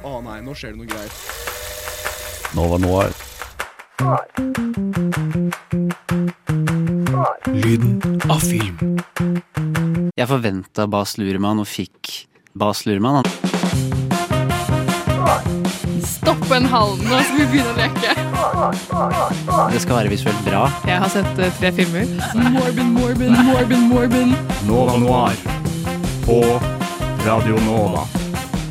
Å nei, nå skjer det noe greier. Nova Noir. Lyden av film. Jeg forventa Bas Luhrmann og fikk Bas Luhrmann. Stopp en hal, nå skal vi begynne å leke. Det skal være visuelt bra. Jeg har sett eh, tre filmer. Morbin, Morbin, Morbin, Morbin. Nova Noir. På Radio Nova.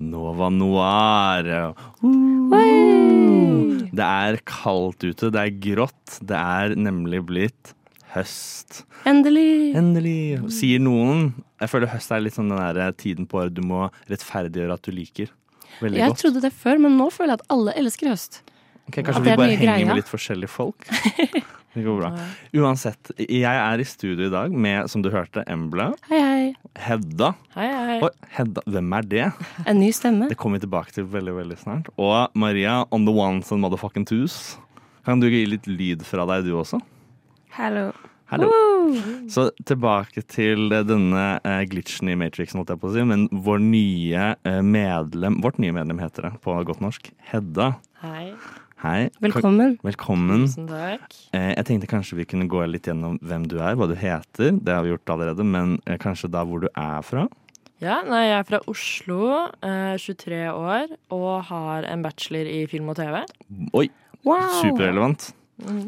Nova Noir. Uh. Det er kaldt ute, det er grått. Det er nemlig blitt høst. Endelig. Endelig, sier noen. Jeg føler høst er litt sånn den der tiden på året du må rettferdiggjøre at du liker. Veldig Jeg godt. trodde det før, men nå føler jeg at alle elsker høst. Okay, kanskje vi bare henger greia. med litt forskjellige folk. Det går bra. Uansett, jeg er i studio i dag med, som du hørte, Embla, Hei, hei. Hedda. Hei, hei. Og Hedda, hvem er det? En ny stemme. Det kommer vi tilbake til veldig veldig snart. Og Maria on the ones and motherfucking twos. Kan du gi litt lyd fra deg, du også? Hallo. Hallo. Så tilbake til denne eh, glitchen i Matrixen, holdt jeg på å si. Men vår nye eh, medlem Vårt nye medlem heter det på godt norsk. Hedda. Hei. Hei. Velkommen. Velkommen. Tusen takk. Eh, jeg tenkte kanskje vi kunne gå litt gjennom hvem du er, hva du heter. Det har vi gjort allerede, men eh, kanskje da hvor du er fra? Ja, nei, jeg er fra Oslo, eh, 23 år, og har en bachelor i film og TV. Oi, Wow. superrelevant.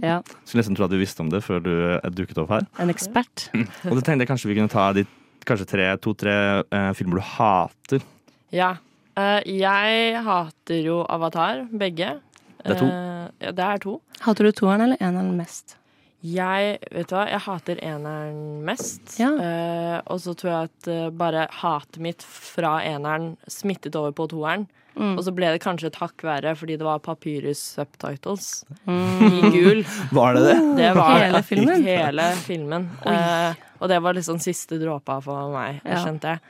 Ja, Skulle nesten tro at du visste om det før du eh, dukket opp her. en ekspert. Og du tenkte kanskje vi kunne ta de kanskje tre, to-tre eh, filmer du hater. Ja. eh, jeg hater jo Avatar, begge. Det er to. Eh, ja, det er to. Hater du toeren eller eneren mest? Jeg vet du hva, jeg hater eneren mest. Ja. Eh, og så tror jeg at eh, bare hatet mitt fra eneren smittet over på toeren. Mm. Og så ble det kanskje et hakk verre fordi det var papyrus subtitles Mm. i gul. Var det det? Det var Hele filmen? Hele filmen. Eh, og det var liksom siste dråpa for meg, Ja. kjente jeg.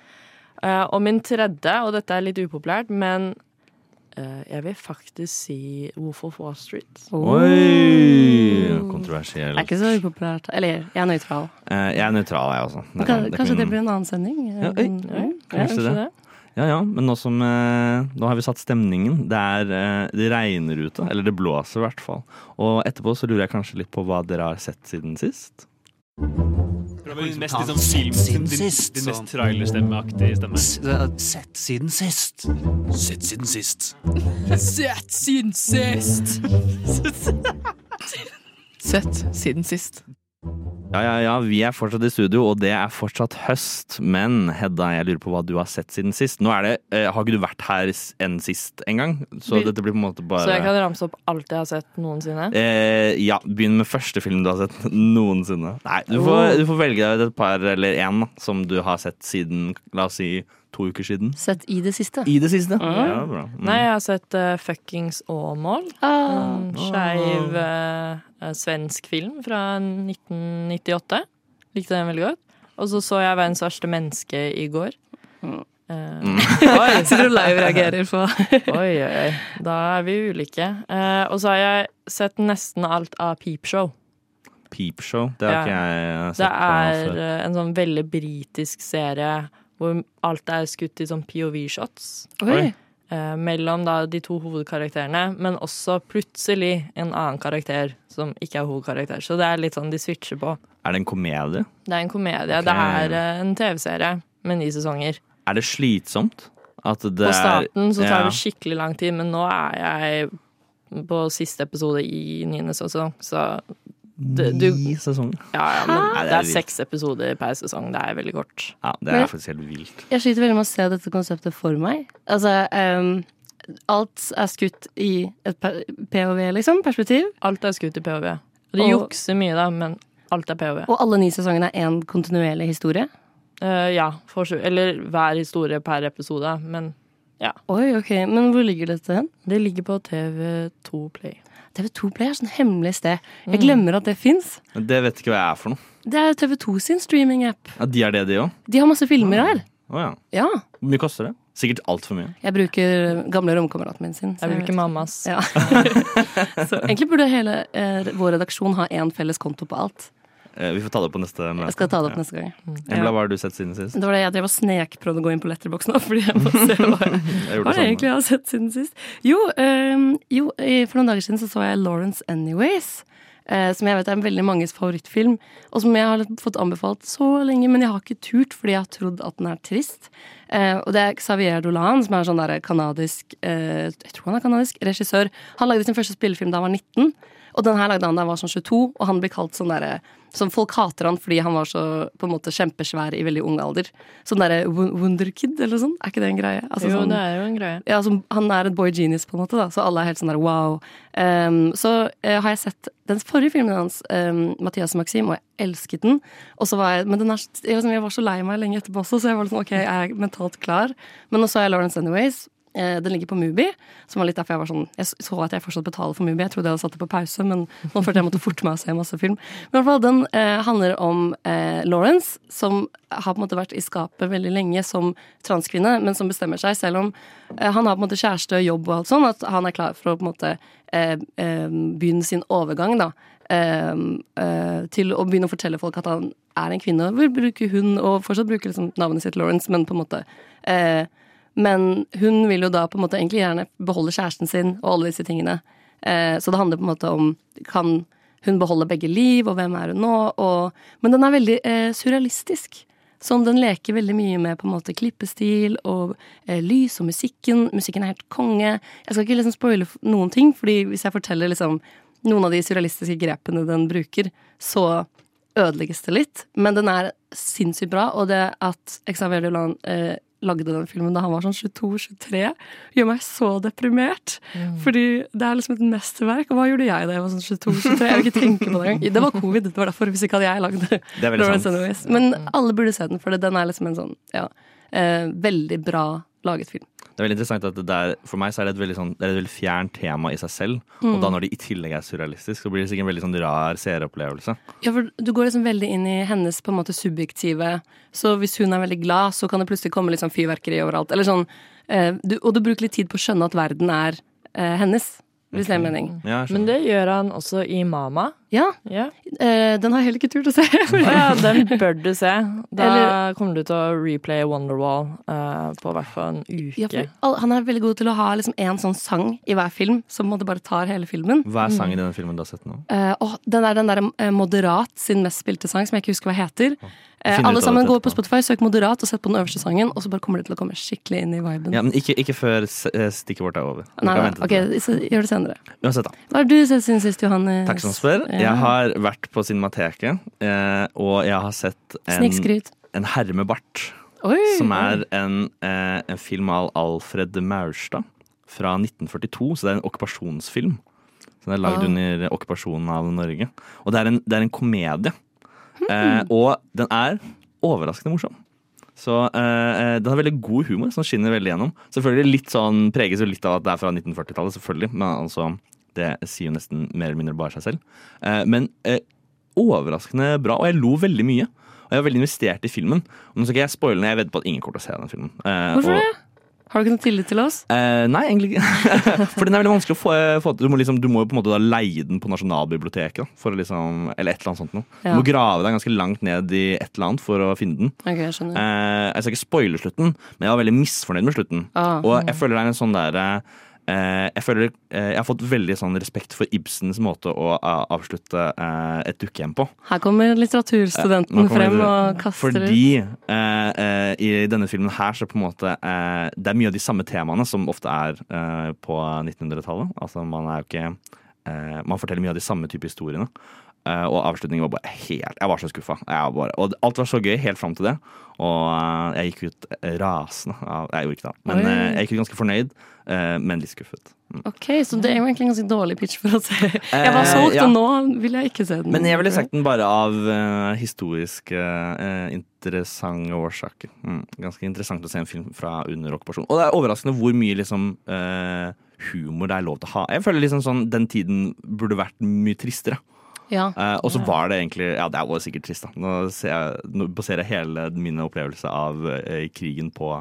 Eh, og min tredje, og dette er litt upopulært, men jeg vil faktisk si Wolf of Wall Street. Oi! Det er ikke så upopulært. Eller, jeg er nøytral. Eh, jeg er nøytral, jeg også. Det Kan, det kanskje kan- det blir en annen sending? Ja, øy, øy, Kanskje det. Ja, ja, men nå som eh, Nå har vi satt stemningen. Det, er, eh, det regner ute. Eller det blåser i hvert fall. Og etterpå så lurer jeg kanskje litt på hva dere har sett siden sist. Din mest liksom film, din, din, din mest trailerstemmeaktige stemme. Sett siden sist. Sett siden sist. Sett siden sist! Sett siden sist. Ja, ja, ja, vi er fortsatt i studio, og det er fortsatt høst. Men Hedda, jeg lurer på hva du har sett siden sist. Nå er det, eh, Har ikke du vært her enn sist engang? Så Be dette blir på en måte bare Så jeg kan ramse opp alt jeg har sett noensinne. Eh, ja, begynn med første film du har sett noensinne. Nei, du får, du får velge deg et par eller én som du har sett siden la oss si to uker siden. Sett i det siste. I det siste. Ja, bra. Mm. Nei, jeg har sett uh, Fuckings Åmål. Ah, En skeiv eh, eh, svensk film fra 1998. Likte den veldig godt. Og så så jeg 'Verdens verste menneske' i går. Mm. Eh, oi, Sitter du live-reagerer på oi, oi, oi. Da er vi ulike. Uh, og så har jeg sett nesten alt av Peepshow. Peepshow. Det har Ja. ikke jeg sett på er før. eh, en sånn veldig britisk serie hvor alt er skutt i sånn POV-shots. Oi. eh, mellom da de to hovedkarakterene, men også plutselig en annen karakter som ikke er hovedkarakter. Så det er litt sånn de switcher på. Er det en komedie? Det er en komedie. Okay. Det er eh, en TV-serie med ni sesonger. Er det slitsomt? At det På starten så tar ja. det skikkelig lang tid, men nå er jeg på siste episode i niende sesong, så det, du, Ni sesonger. ja, ja, men Hæ? det er seks episoder per sesong. Det er veldig kort. Ja, det er faktisk helt vilt. Jeg sliter veldig med å se dette konseptet for meg. Altså, um, alt er skutt i et POV, liksom. Perspektiv. Alt er skutt i POV. Og de Og- jukser mye, da, men alt er POV. Og alle ni sesongene er én kontinuerlig historie. Uh, ja, for, eller hver historie per episode, men Oi, ok, Men hvor ligger dette hen? Det ligger på TV2 Play. TV2 Play er sånn hemmelig sted. Jeg Mm. glemmer at det fins. Det vet ikke hva jeg er for noe. Det er TV2 sin streaming-app. Ja, De er det, de òg? De har masse filmer her. Å ja. Ja. Hvor mye koster det? Sikkert altfor mye. Jeg bruker gamle romkameraten min sin. så Jeg vet bruker mammas. Ja. så egentlig burde hele eh, vår redaksjon ha én felles konto på alt. Eh, Vi får ta det opp på neste møte. Jeg skal ta det opp neste gang. Embla, hva har du sett siden sist? Det var det jeg drev og snekprøvde å gå inn på Letterbox nå, fordi jeg må se hva jeg, Jeg hva det jeg egentlig har sett siden sist. Jo, ehm, jo, for noen dager siden så, så jeg Lawrence Anyways. eh, som jeg vet er en veldig manges favorittfilm, og som jeg har fått anbefalt så lenge, men jeg har ikke turt fordi jeg har trodd at den er trist. Eh, og det er Xavier Dolan, som er sånn der kanadisk eh, Jeg tror han er kanadisk regissør. Han lagde sin første spillefilm da han var 19, og den her lagde han da han var sånn 22, og han blir kalt sånn derre Sånn Folk hater han fordi han var så på en måte kjempesvær i veldig ung alder. Sånn derre Wonderkid eller sånn. Er ikke det en greie? Altså, jo, sånn, det er jo en greie. ja, som, han er et boy genius, på en måte, da, så alle er helt sånn der wow. Um, så uh, har jeg sett den forrige filmen hans, um, 'Mathias og Maxim', og jeg elsket den. Og så var jeg, men den er, jeg var så lei meg lenge etterpå også, så jeg var sånn, ok, jeg er mentalt klar. Men nå så jeg 'Lawrence Anyways'. Eh, Den ligger på Mubi, som var litt derfor jeg var sånn Jeg så at jeg fortsatt betaler for Mubi. Jeg trodde jeg hadde satt det på pause, men nå følte jeg måtte forte meg å se masse film. Men i hvert fall, den eh, handler om eh, Lawrence, som har på en måte vært i skapet veldig lenge som transkvinne, men som bestemmer seg, selv om eh, han har på en måte kjæreste og jobb og alt sånn, at han er klar for å på en måte eh, eh, begynne sin overgang, da. Til å begynne å fortelle folk at han er en kvinne, og vil bruke hun, og fortsatt bruke liksom navnet sitt Lawrence, men på en måte eh, men hun vil jo da på en måte egentlig gjerne beholde kjæresten sin og alle disse tingene. Eh, så det handler på en måte om kan hun beholde begge liv, og hvem er hun nå? Og, men den er veldig eh, surrealistisk. Sånn, den leker veldig mye med på en måte klippestil og eh, lys og musikken. Musikken er helt konge. Jeg skal ikke liksom spoile noen ting, fordi hvis jeg forteller liksom noen av de surrealistiske grepene den bruker, så ødelegges det litt. Men den er sinnssykt bra, og det at Xavier Dolan eh, lagde den filmen da han var sånn 22-23, gjør meg så deprimert. Fordi det er liksom et mesterverk. Og hva gjorde jeg da jeg var sånn 22-23? Jeg vil ikke tenke på det engang. Det var covid, det var derfor. Hvis ikke hadde jeg lagd Det er veldig Lawrence. Anyways. Men alle burde se den, for den er liksom en sånn ja, eh, veldig bra laget film. Det er veldig interessant at det der, For meg så er det et veldig, sånn, det er et veldig fjernt tema i seg selv. Og da når det i tillegg er surrealistisk, så blir det sikkert en veldig sånn rar seeropplevelse. Ja, for du går liksom veldig inn i hennes på en måte subjektive Så hvis hun er veldig glad, så kan det plutselig komme litt sånn fyrverkeri overalt. Eller sånn, eh, du, og du bruker litt tid på å skjønne at verden er eh, hennes, hvis det er mening. Ja, Men det gjør han også i Mama. Ja, Ja. Uh, den har jeg heller ikke turt å se. Ja, den bør du se. Da Eller- kommer du til å replaye Wonderwall uh, på hvert fall en Ja, uke. for han er veldig god til å ha liksom en sånn sang i hver film, som måtte bare tar hele filmen. Hva er sangen i denne filmen du har sett nå? Uh, oh, den er den der Moderat sin mest spilte sang, som jeg ikke husker hva heter. Oh. alle sammen går på. Spotify, søk Moderat og sett på den øverste sangen, og så bare kommer det til å komme skikkelig inn i viben. Ja, men ikke, ikke før stikket vårt er over. Vi Nei, nei, ok, så gjør det senere. Uansett, da. Hva har du sett siden sist, Johannes? Takk som spør. Ja. Jeg har vært på Cinemateket, eh, og jeg har sett en, en herre med bart. Oi! Som er en, eh, en film av Alfred Maurstad fra 1942, så det er en okkupasjonsfilm. Så den er lagd Ah. under okkupasjonen av Norge. Og det er en, det er en komedie. Hmm. Eh, og den er overraskende morsom. Så eh, den har veldig god humor som skinner veldig gjennom. Selvfølgelig litt sånn, Preges jo litt av at det er fra 1940-tallet, selvfølgelig. Men altså, det sier jo nesten mer eller mindre bare seg selv. Eh, men eh, overraskende bra, og jeg lo veldig mye. Og jeg var veldig investert i filmen. Og nå skal ikke jeg spoile den, jeg vedder på at ingen kommer til å se den filmen. Eh, Hvorfor det? Har du ikke noe tillit til oss? Eh, nei, egentlig ikke. For den er veldig vanskelig å få, få til. Du må, liksom, du må jo på en måte leie den på Nasjonalbiblioteket. For liksom, eller et eller annet sånt noe. Ja. Du må grave deg ganske langt ned i et eller annet for å finne den. Ok, jeg skjønner. Eh, jeg skal ikke spoile slutten, men jeg var veldig misfornøyd med slutten. Ah. Og jeg føler det er en sånn derre eh, jeg føler eh, jeg har fått veldig sånn respekt for Ibsens måte å eh, avslutte eh, et dukkehjem på. Her kommer litteraturstudenten kommer frem og kaster. Fordi eh, eh, i denne filmen her så på en måte eh, Det er mye av de samme temaene som ofte er eh, på 1900-tallet. Altså man er jo ikke eh, Man forteller mye av de samme type historiene. Eh, og avslutningen var bare helt Jeg var så skuffa. Og alt var så gøy helt fram til det. Og eh, jeg gikk ut rasende. Jeg gjorde ikke det, men eh, jeg gikk ut ganske fornøyd, eh, men litt skuffet. Mm. Ok, Så det er jo egentlig en ganske dårlig pitch for å se. Jeg var solgt, Eh, ja. og nå vil jeg ikke se den. Men jeg ville sagt den bare av uh, historiske, uh, interessante årsaker. Mm. Ganske interessant å se en film fra under okkupasjon. Og det er overraskende hvor mye liksom, uh, humor det er lov til å ha. Jeg føler liksom sånn Den tiden burde vært mye tristere. Ja. Uh, og så var det egentlig Ja, det var sikkert trist, da. Nå, ser jeg, nå baserer jeg hele min opplevelse av eh, krigen på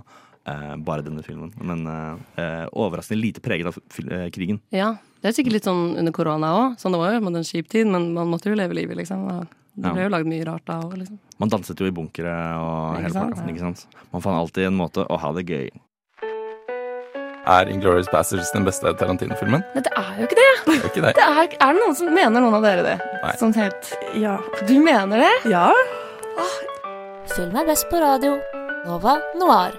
eh, bare denne filmen. Men eh, eh, overraskende lite preget av fil eh, krigen. ja. Det er sikkert litt sånn under korona òg. Sånn, det var jo man hadde en kjip tid, men man måtte jo leve livet, liksom. Og Det Ja. ble jo lagd mye rart da òg, liksom. Man danset jo i bunkere og hele pakka. Ikke sant? Man fant alltid en måte å ha det gøy. Er Inglourious Bastards den beste Tarantino-filmen? Nei, det er jo ikke det! Det er ikke det. det er, er det noen som mener noen av dere det? Nei. Sånn helt Ja. Du mener det? ja. Film er best på radio. Nova Noir.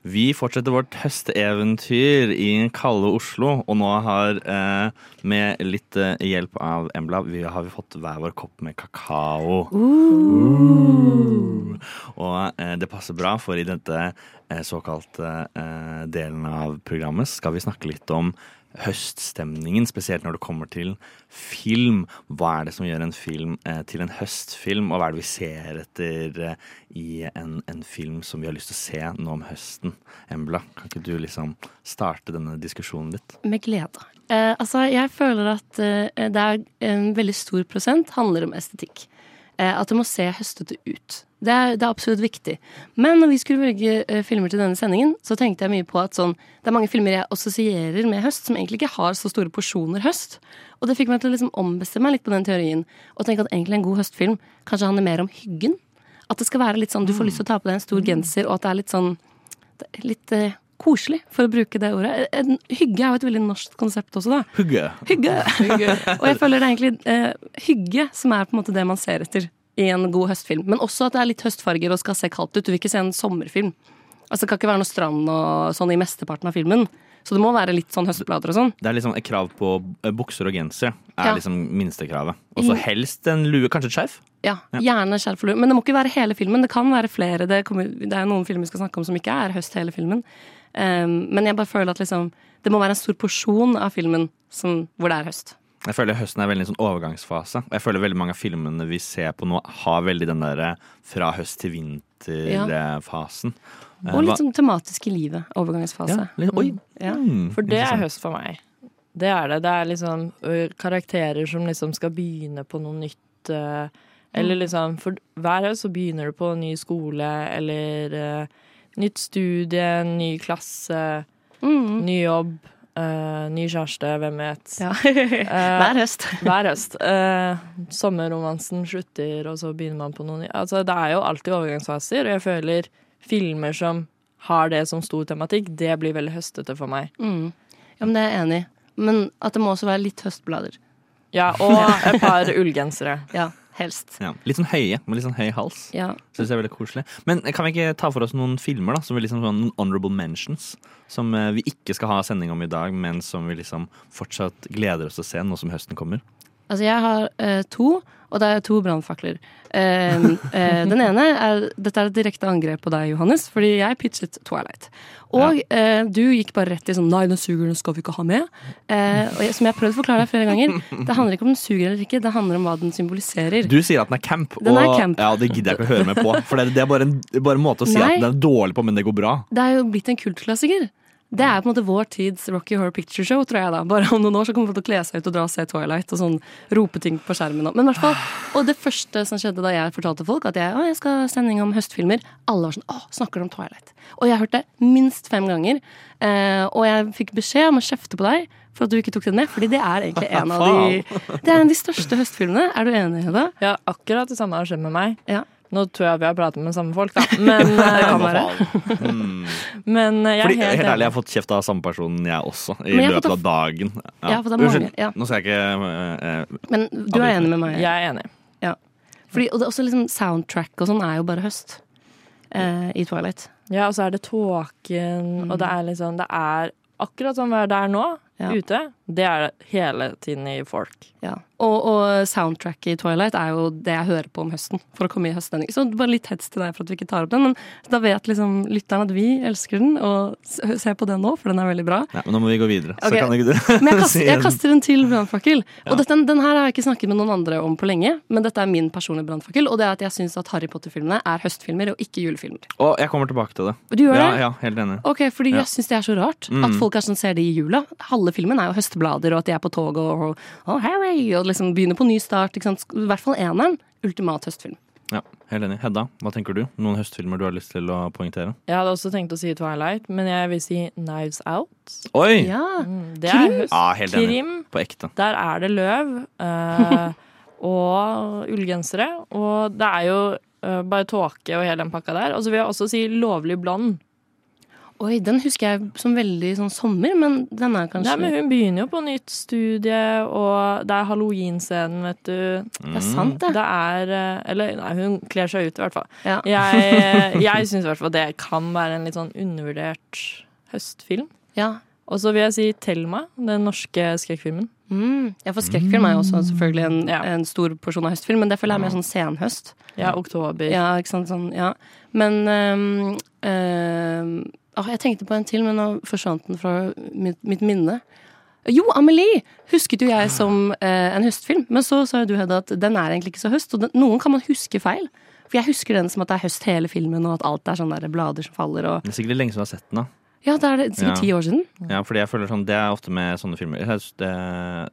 Vi fortsetter vårt høsteventyr i kalde Oslo, og nå har, eh, med litt eh, hjelp av Embla, vi har vi fått hver vår kopp med kakao. Uh. Og eh, det passer bra, for i denne eh, såkalte eh, delen av programmet skal vi snakke litt om høststemningen, spesielt når det kommer til film. Hva er det som gjør en film eh, til en høstfilm, og hva er det vi ser etter eh, i en, en film som vi har lyst til å se nå om høsten? Embla, kan ikke du liksom starte denne diskusjonen litt? Med glede. Eh, altså, jeg føler at eh, det er en veldig stor prosent handler om estetikk. Eh, at det må se høstete ut. Det er, det er absolutt viktig. Men når vi skulle velge eh, filmer til denne sendingen, så tenkte jeg mye på at sånn, det er mange filmer jeg assosierer med høst, som egentlig ikke har så store porsjoner høst. Og det fikk meg til å liksom ombestemme meg litt på den teorien, og tenke at egentlig en god høstfilm kanskje handler mer om hyggen. At det skal være litt sånn, du får lyst til å ta på deg en stor genser, og at det er litt sånn litt eh, koselig, for å bruke det ordet. En, hygge er jo et veldig norsk konsept også, da. Hygge. Hygge. og jeg føler det er egentlig eh, hygge som er på en måte det man ser etter i en god høstfilm. Men også at det er litt høstfarger og skal se kaldt ut. Du vil ikke se en sommerfilm. Altså Det kan ikke være noe strand og sånn i mesteparten av filmen. Så det må være litt sånn høstblader og sånn. Det er liksom et krav på eh, bukser og genser. er Ja. liksom minstekravet. Og så helst en lue, kanskje et skjerf. Ja, Gjerne skjerf og lue. Men det må ikke være hele filmen. Det kan være flere. Det, kommer, det er noen filmer vi skal snakke om som ikke er høst hele filmen. Um, men jeg bare føler at liksom det må være en stor porsjon av filmen som, hvor det er høst. Jeg føler høsten er veldig en sånn overgangsfase. Og jeg føler veldig mange av filmene vi ser på nå, har veldig den derre fra høst til vinter-fasen. Og litt sånn tematisk i livet. Overgangsfase. ja, litt, Oi! Ja. Mm, For det er høst for meg. Det er det. Det er liksom karakterer som liksom skal begynne på noe nytt. Eller liksom For hver høst så begynner du på en ny skole eller uh, nytt studie, ny klasse, Mm. ny jobb, ø, ny kjæreste, hvem vet. Ja. Eh, Hver høst. hver høst. Uh, sommerromansen slutter, og så begynner man på noe nytt. Altså, det er jo alltid overgangsfaser, og jeg føler filmer som har det som stor tematikk, det blir veldig høstete for meg. Mm. Ja, men det er jeg enig i. Men at det må også være litt høstblader. Ja, og et par ullgensere. Ja, helst. Ja, litt sånn høye, med litt sånn høy hals. Ja. Synes jeg er veldig koselig. Men kan vi ikke ta for oss noen filmer, da? Som vi liksom sånn honorable mentions? Som eh, vi ikke skal ha sending om i dag, men som vi liksom fortsatt gleder oss til å se nå som høsten kommer. Altså, jeg har eh, to, og det er to brannfakler. Eh, eh, den ene er Dette er et direkte angrep på deg, Johannes, fordi jeg pitchet Twilight. Og eh, du gikk bare rett i sånn Nei, den suger, den skal vi ikke ha med. Eh, og jeg, som jeg har prøvd å forklare deg flere ganger, det handler ikke om den suger eller ikke, det handler om hva den symboliserer. Du sier at den er camp, Den er og camp. Ja, det gidder jeg ikke å høre med på. For det, det er bare en, bare en måte å si Nei. at den er dårlig på, men det går bra. Det er jo blitt en kultklassiker. Det er på en måte vår tids Rocky Horror Picture Show, tror jeg da. Bare om noen år så kommer folk til å kle seg ut og dra og se Twilight og sånn rope ting på skjermen. og- Men i hvert fall, Og det første som skjedde da jeg fortalte folk at jeg, å, jeg skal ha sending om høstfilmer, alle var sånn Å, snakker du om Twilight? Og jeg hørte det minst fem ganger. Eh, og jeg fikk beskjed om å kjefte på deg for at du ikke tok den med, fordi det er egentlig en av de Det er en av de største høstfilmene. Er du enig i det? Ja, akkurat det samme har skjedd med meg. Ja. Nå tror jeg vi har pratet med samme folk, da. Men, eh. Mm. men eh, jeg Fordi, helt helt ærlig, jeg har fått kjeft av samme person, jeg også. I jeg løpet av dagen. Jeg har fått av mange, Unnskyld, ja. nå skal jeg ikke eh, Men du er enig med meg? Jeg er enig. Fordi, og det er også liksom soundtrack og sånn er jo bare høst eh, i Twilight. Ja, og så er det tåken, Mm. og det er liksom Det er akkurat sånn det er nå. Ja. ute, det er hele tiden i folk. Ja. Og, og soundtracket i Twilight er jo det jeg hører på om høsten. For å komme i høststemning. Så bare litt hets til deg for at vi ikke tar opp den, men da vet liksom lytteren at vi elsker den, og se på den nå, for den er veldig bra. Ja, men nå må vi gå videre. Så Ok. kan ikke du Men jeg kaster, jeg kaster en til brannfakkel. Og dette, den her har jeg ikke snakket med noen andre om på lenge, men dette er min personlige brannfakkel, og det er at jeg syns at Harry Potter-filmene er høstfilmer og ikke julefilmer. Å, jeg kommer tilbake til det. Du gjør ja, det? Ja, helt enig. Ok, fordi Ja. jeg syns det er så rart Mm. at folk er sånn ser det i jula. Halve filmen er jo høstblader, og at de er på toget og, og, og Harry, og liksom begynner på ny start. Ikke sant? I hvert fall eneren. Ultimat høstfilm. Ja, helt enig. Hedda, hva tenker du? Noen høstfilmer du har lyst til å poengtere? Jeg hadde også tenkt å si Twilight, men jeg vil si Knives Out. Oi! Ja. Mm, det Krim? er høst. Ja, helt enig. Krim. På ekte. Der er det løv uh, og ullgensere. Og det er jo uh, bare tåke og hele den pakka der. Og så vil jeg også si Lovlig blond. Oi, den husker jeg som veldig sånn sommer, men den er kanskje Nei, men hun begynner jo på nytt studie, og det er halloween-scenen, vet du. Det er sant, det. Det er eh, Eller nei, hun kler seg ut, i hvert fall. Ja. Jeg, jeg syns i hvert fall det kan være en litt sånn undervurdert høstfilm. Ja. Og så vil jeg si Thelma, den norske skrekkfilmen. Mm. Ja, for skrekkfilm er jo også selvfølgelig en, Ja. en stor porsjon av høstfilm, men det føler jeg er mer sånn senhøst. Ja, oktober. Ja, ikke sant, sånn, ja. Men øhm, øhm, ah, Jeg tenkte på en til, men nå forsvant den fra mitt, mitt minne. Jo, Amelie husket jo jeg som eh, en høstfilm, men så sa jo du, Hedda, at den er egentlig ikke så høst. Og den, noen kan man huske feil. For jeg husker den som at det er høst hele filmen, og at alt er sånne der blader som faller. Og, Det er sikkert lenge siden du har sett den, da. Ja, det er det sikkert Ja. ti år siden. Ja, fordi jeg føler sånn, Det er ofte med sånne filmer. Det,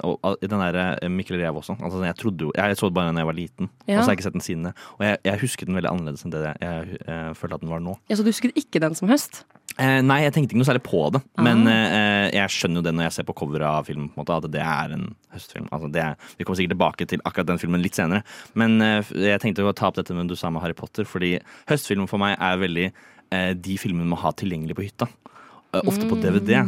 og den der Mikkel Rev også. Altså, jeg, trodde jo, jeg så det bare da jeg var liten, Ja. og så har jeg ikke sett den siden. Og jeg, jeg husket den veldig annerledes enn det jeg, jeg, jeg følte at den var nå. Ja, Så du husket ikke den som høst? Eh, nei, jeg tenkte ikke noe særlig på det. Men Ah. eh, jeg skjønner jo det når jeg ser på coveret av filmen, på en måte, at det er en høstfilm. Altså, det er, vi kommer sikkert tilbake til akkurat den filmen litt senere. Men eh, jeg tenkte å ta opp dette med du sa med Harry Potter, fordi høstfilmen for meg er veldig eh, de filmene man har tilgjengelig på hytta. Eh, ofte på DVD.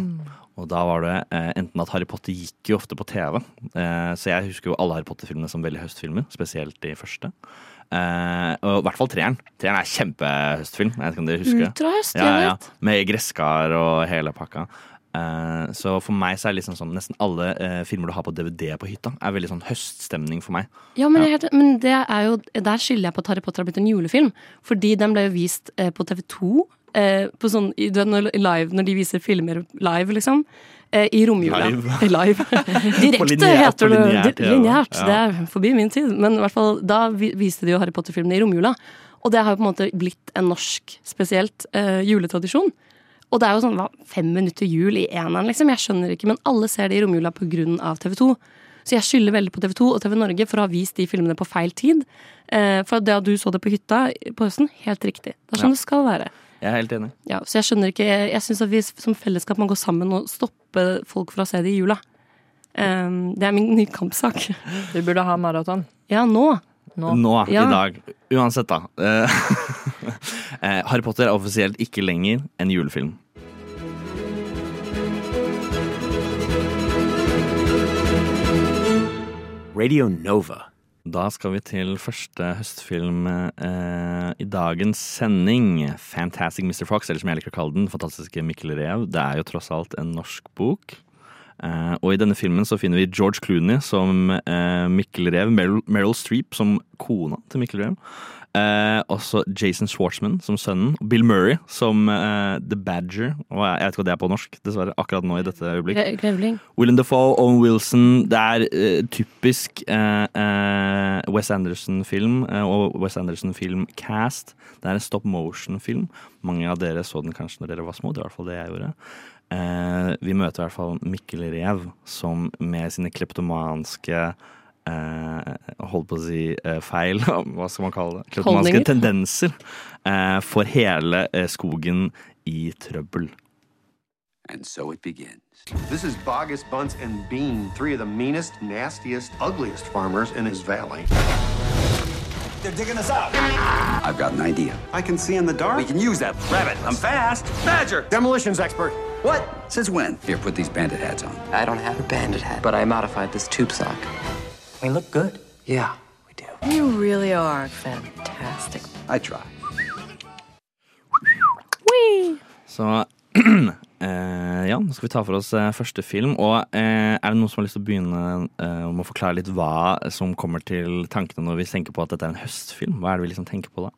Og da var det eh, enten at Harry Potter gikk jo ofte på TV, eh, så jeg husker jo alle Harry Potter-filmene som veldig høstfilmer, spesielt de første. Eh, og i hvert fall treeren. Treeren er kjempehøstfilm. Jeg vet ikke om dere husker? Ultrahøst, Ja, jeg ja, med gresskar og hele pakka. Eh, så for meg så er det liksom sånn nesten alle eh, filmer du har på DVD på hytta, er veldig sånn høststemning for meg. Ja, men, jeg, er men det er jo, der skylder jeg på at Harry Potter har blitt en julefilm. Fordi den ble jo vist på TV2. Eh, på sånn, du vet, når, live, når de viser filmer live, liksom. Eh, I romjula. Live. live. Direkte lineært- heter det. lineært, ja. Lineært. Ja. Det er forbi min tid. Men i hvert fall, da viste de jo Harry Potter-filmene i romjula. Og det har jo på en måte blitt en norsk, spesielt, eh, juletradisjon. Og det er jo sånn hva, fem minutter jul i eneren, liksom. Jeg skjønner ikke, men alle ser det i romjula pga. TV2. Så jeg skylder veldig på TV2 og TV Norge for å ha vist de filmene på feil tid. Eh, for det at du så det på hytta på høsten, helt riktig. Det er sånn Ja. det skal være. Jeg er helt enig. Ja, så jeg skjønner ikke Jeg, jeg syns at vi som fellesskap må gå sammen og stoppe folk fra å se det i jula. Um, det er min nye kampsak. Vi burde ha maraton. Ja, nå. Nå. Nå, Ja. i dag. Uansett, da. Eh, eh, Harry Potter er offisielt ikke lenger en julefilm. Radio Nova. Da skal vi til første høstfilm eh, i dagens sending. 'Fantastic Mr. Fox', eller som jeg liker å kalle den, 'Fantastiske Mikkel Rev'. Det er jo tross alt en norsk bok. Eh, og i denne filmen så finner vi George Clooney som eh, Mikkel Rev, Meryl, Meryl Streep som kona til Mikkel Rev. Eh, også Jason Schwartzman som sønnen. Bill Murray som eh, The Badger. Og jeg, vet ikke hva det er på norsk, dessverre, akkurat nå i dette øyeblikk. Gre- Grevling. Willem Defoe, Owen Wilson. Det er eh, typisk eh, eh, Wes Anderson-film eh, og Wes Anderson-film-cast. Det er en stop motion-film. Mange av dere så den kanskje når dere var små. Det var i hvert fall det jeg gjorde. Eh, vi møter i hvert fall Mikkel Rev, som med sine kleptomanske Holdt på å si eh, feil, hva skal man kalle det? Kleptomanske tendenser. Eh, får hele eh, skogen i trøbbel. And so it begins. This is Bogus, Bunce, and Bean, three of the meanest, nastiest, ugliest farmers in his valley. They're digging us out. I've got an idea. I can see in the dark. We can use that rabbit. I'm fast. Badger. Demolitions expert. What? Since when? Here, put these bandit hats on. I don't have a bandit hat, but I modified this tube sock. We look good. Yeah. You really are fantastic. I try. Så eh, ja, nå skal vi ta for oss eh, første film. Og eh, er det noen som har lyst til å begynne eh, om å forklare litt hva som kommer til tankene når vi tenker på at dette er en høstfilm? Hva er det vi liksom tenker på da?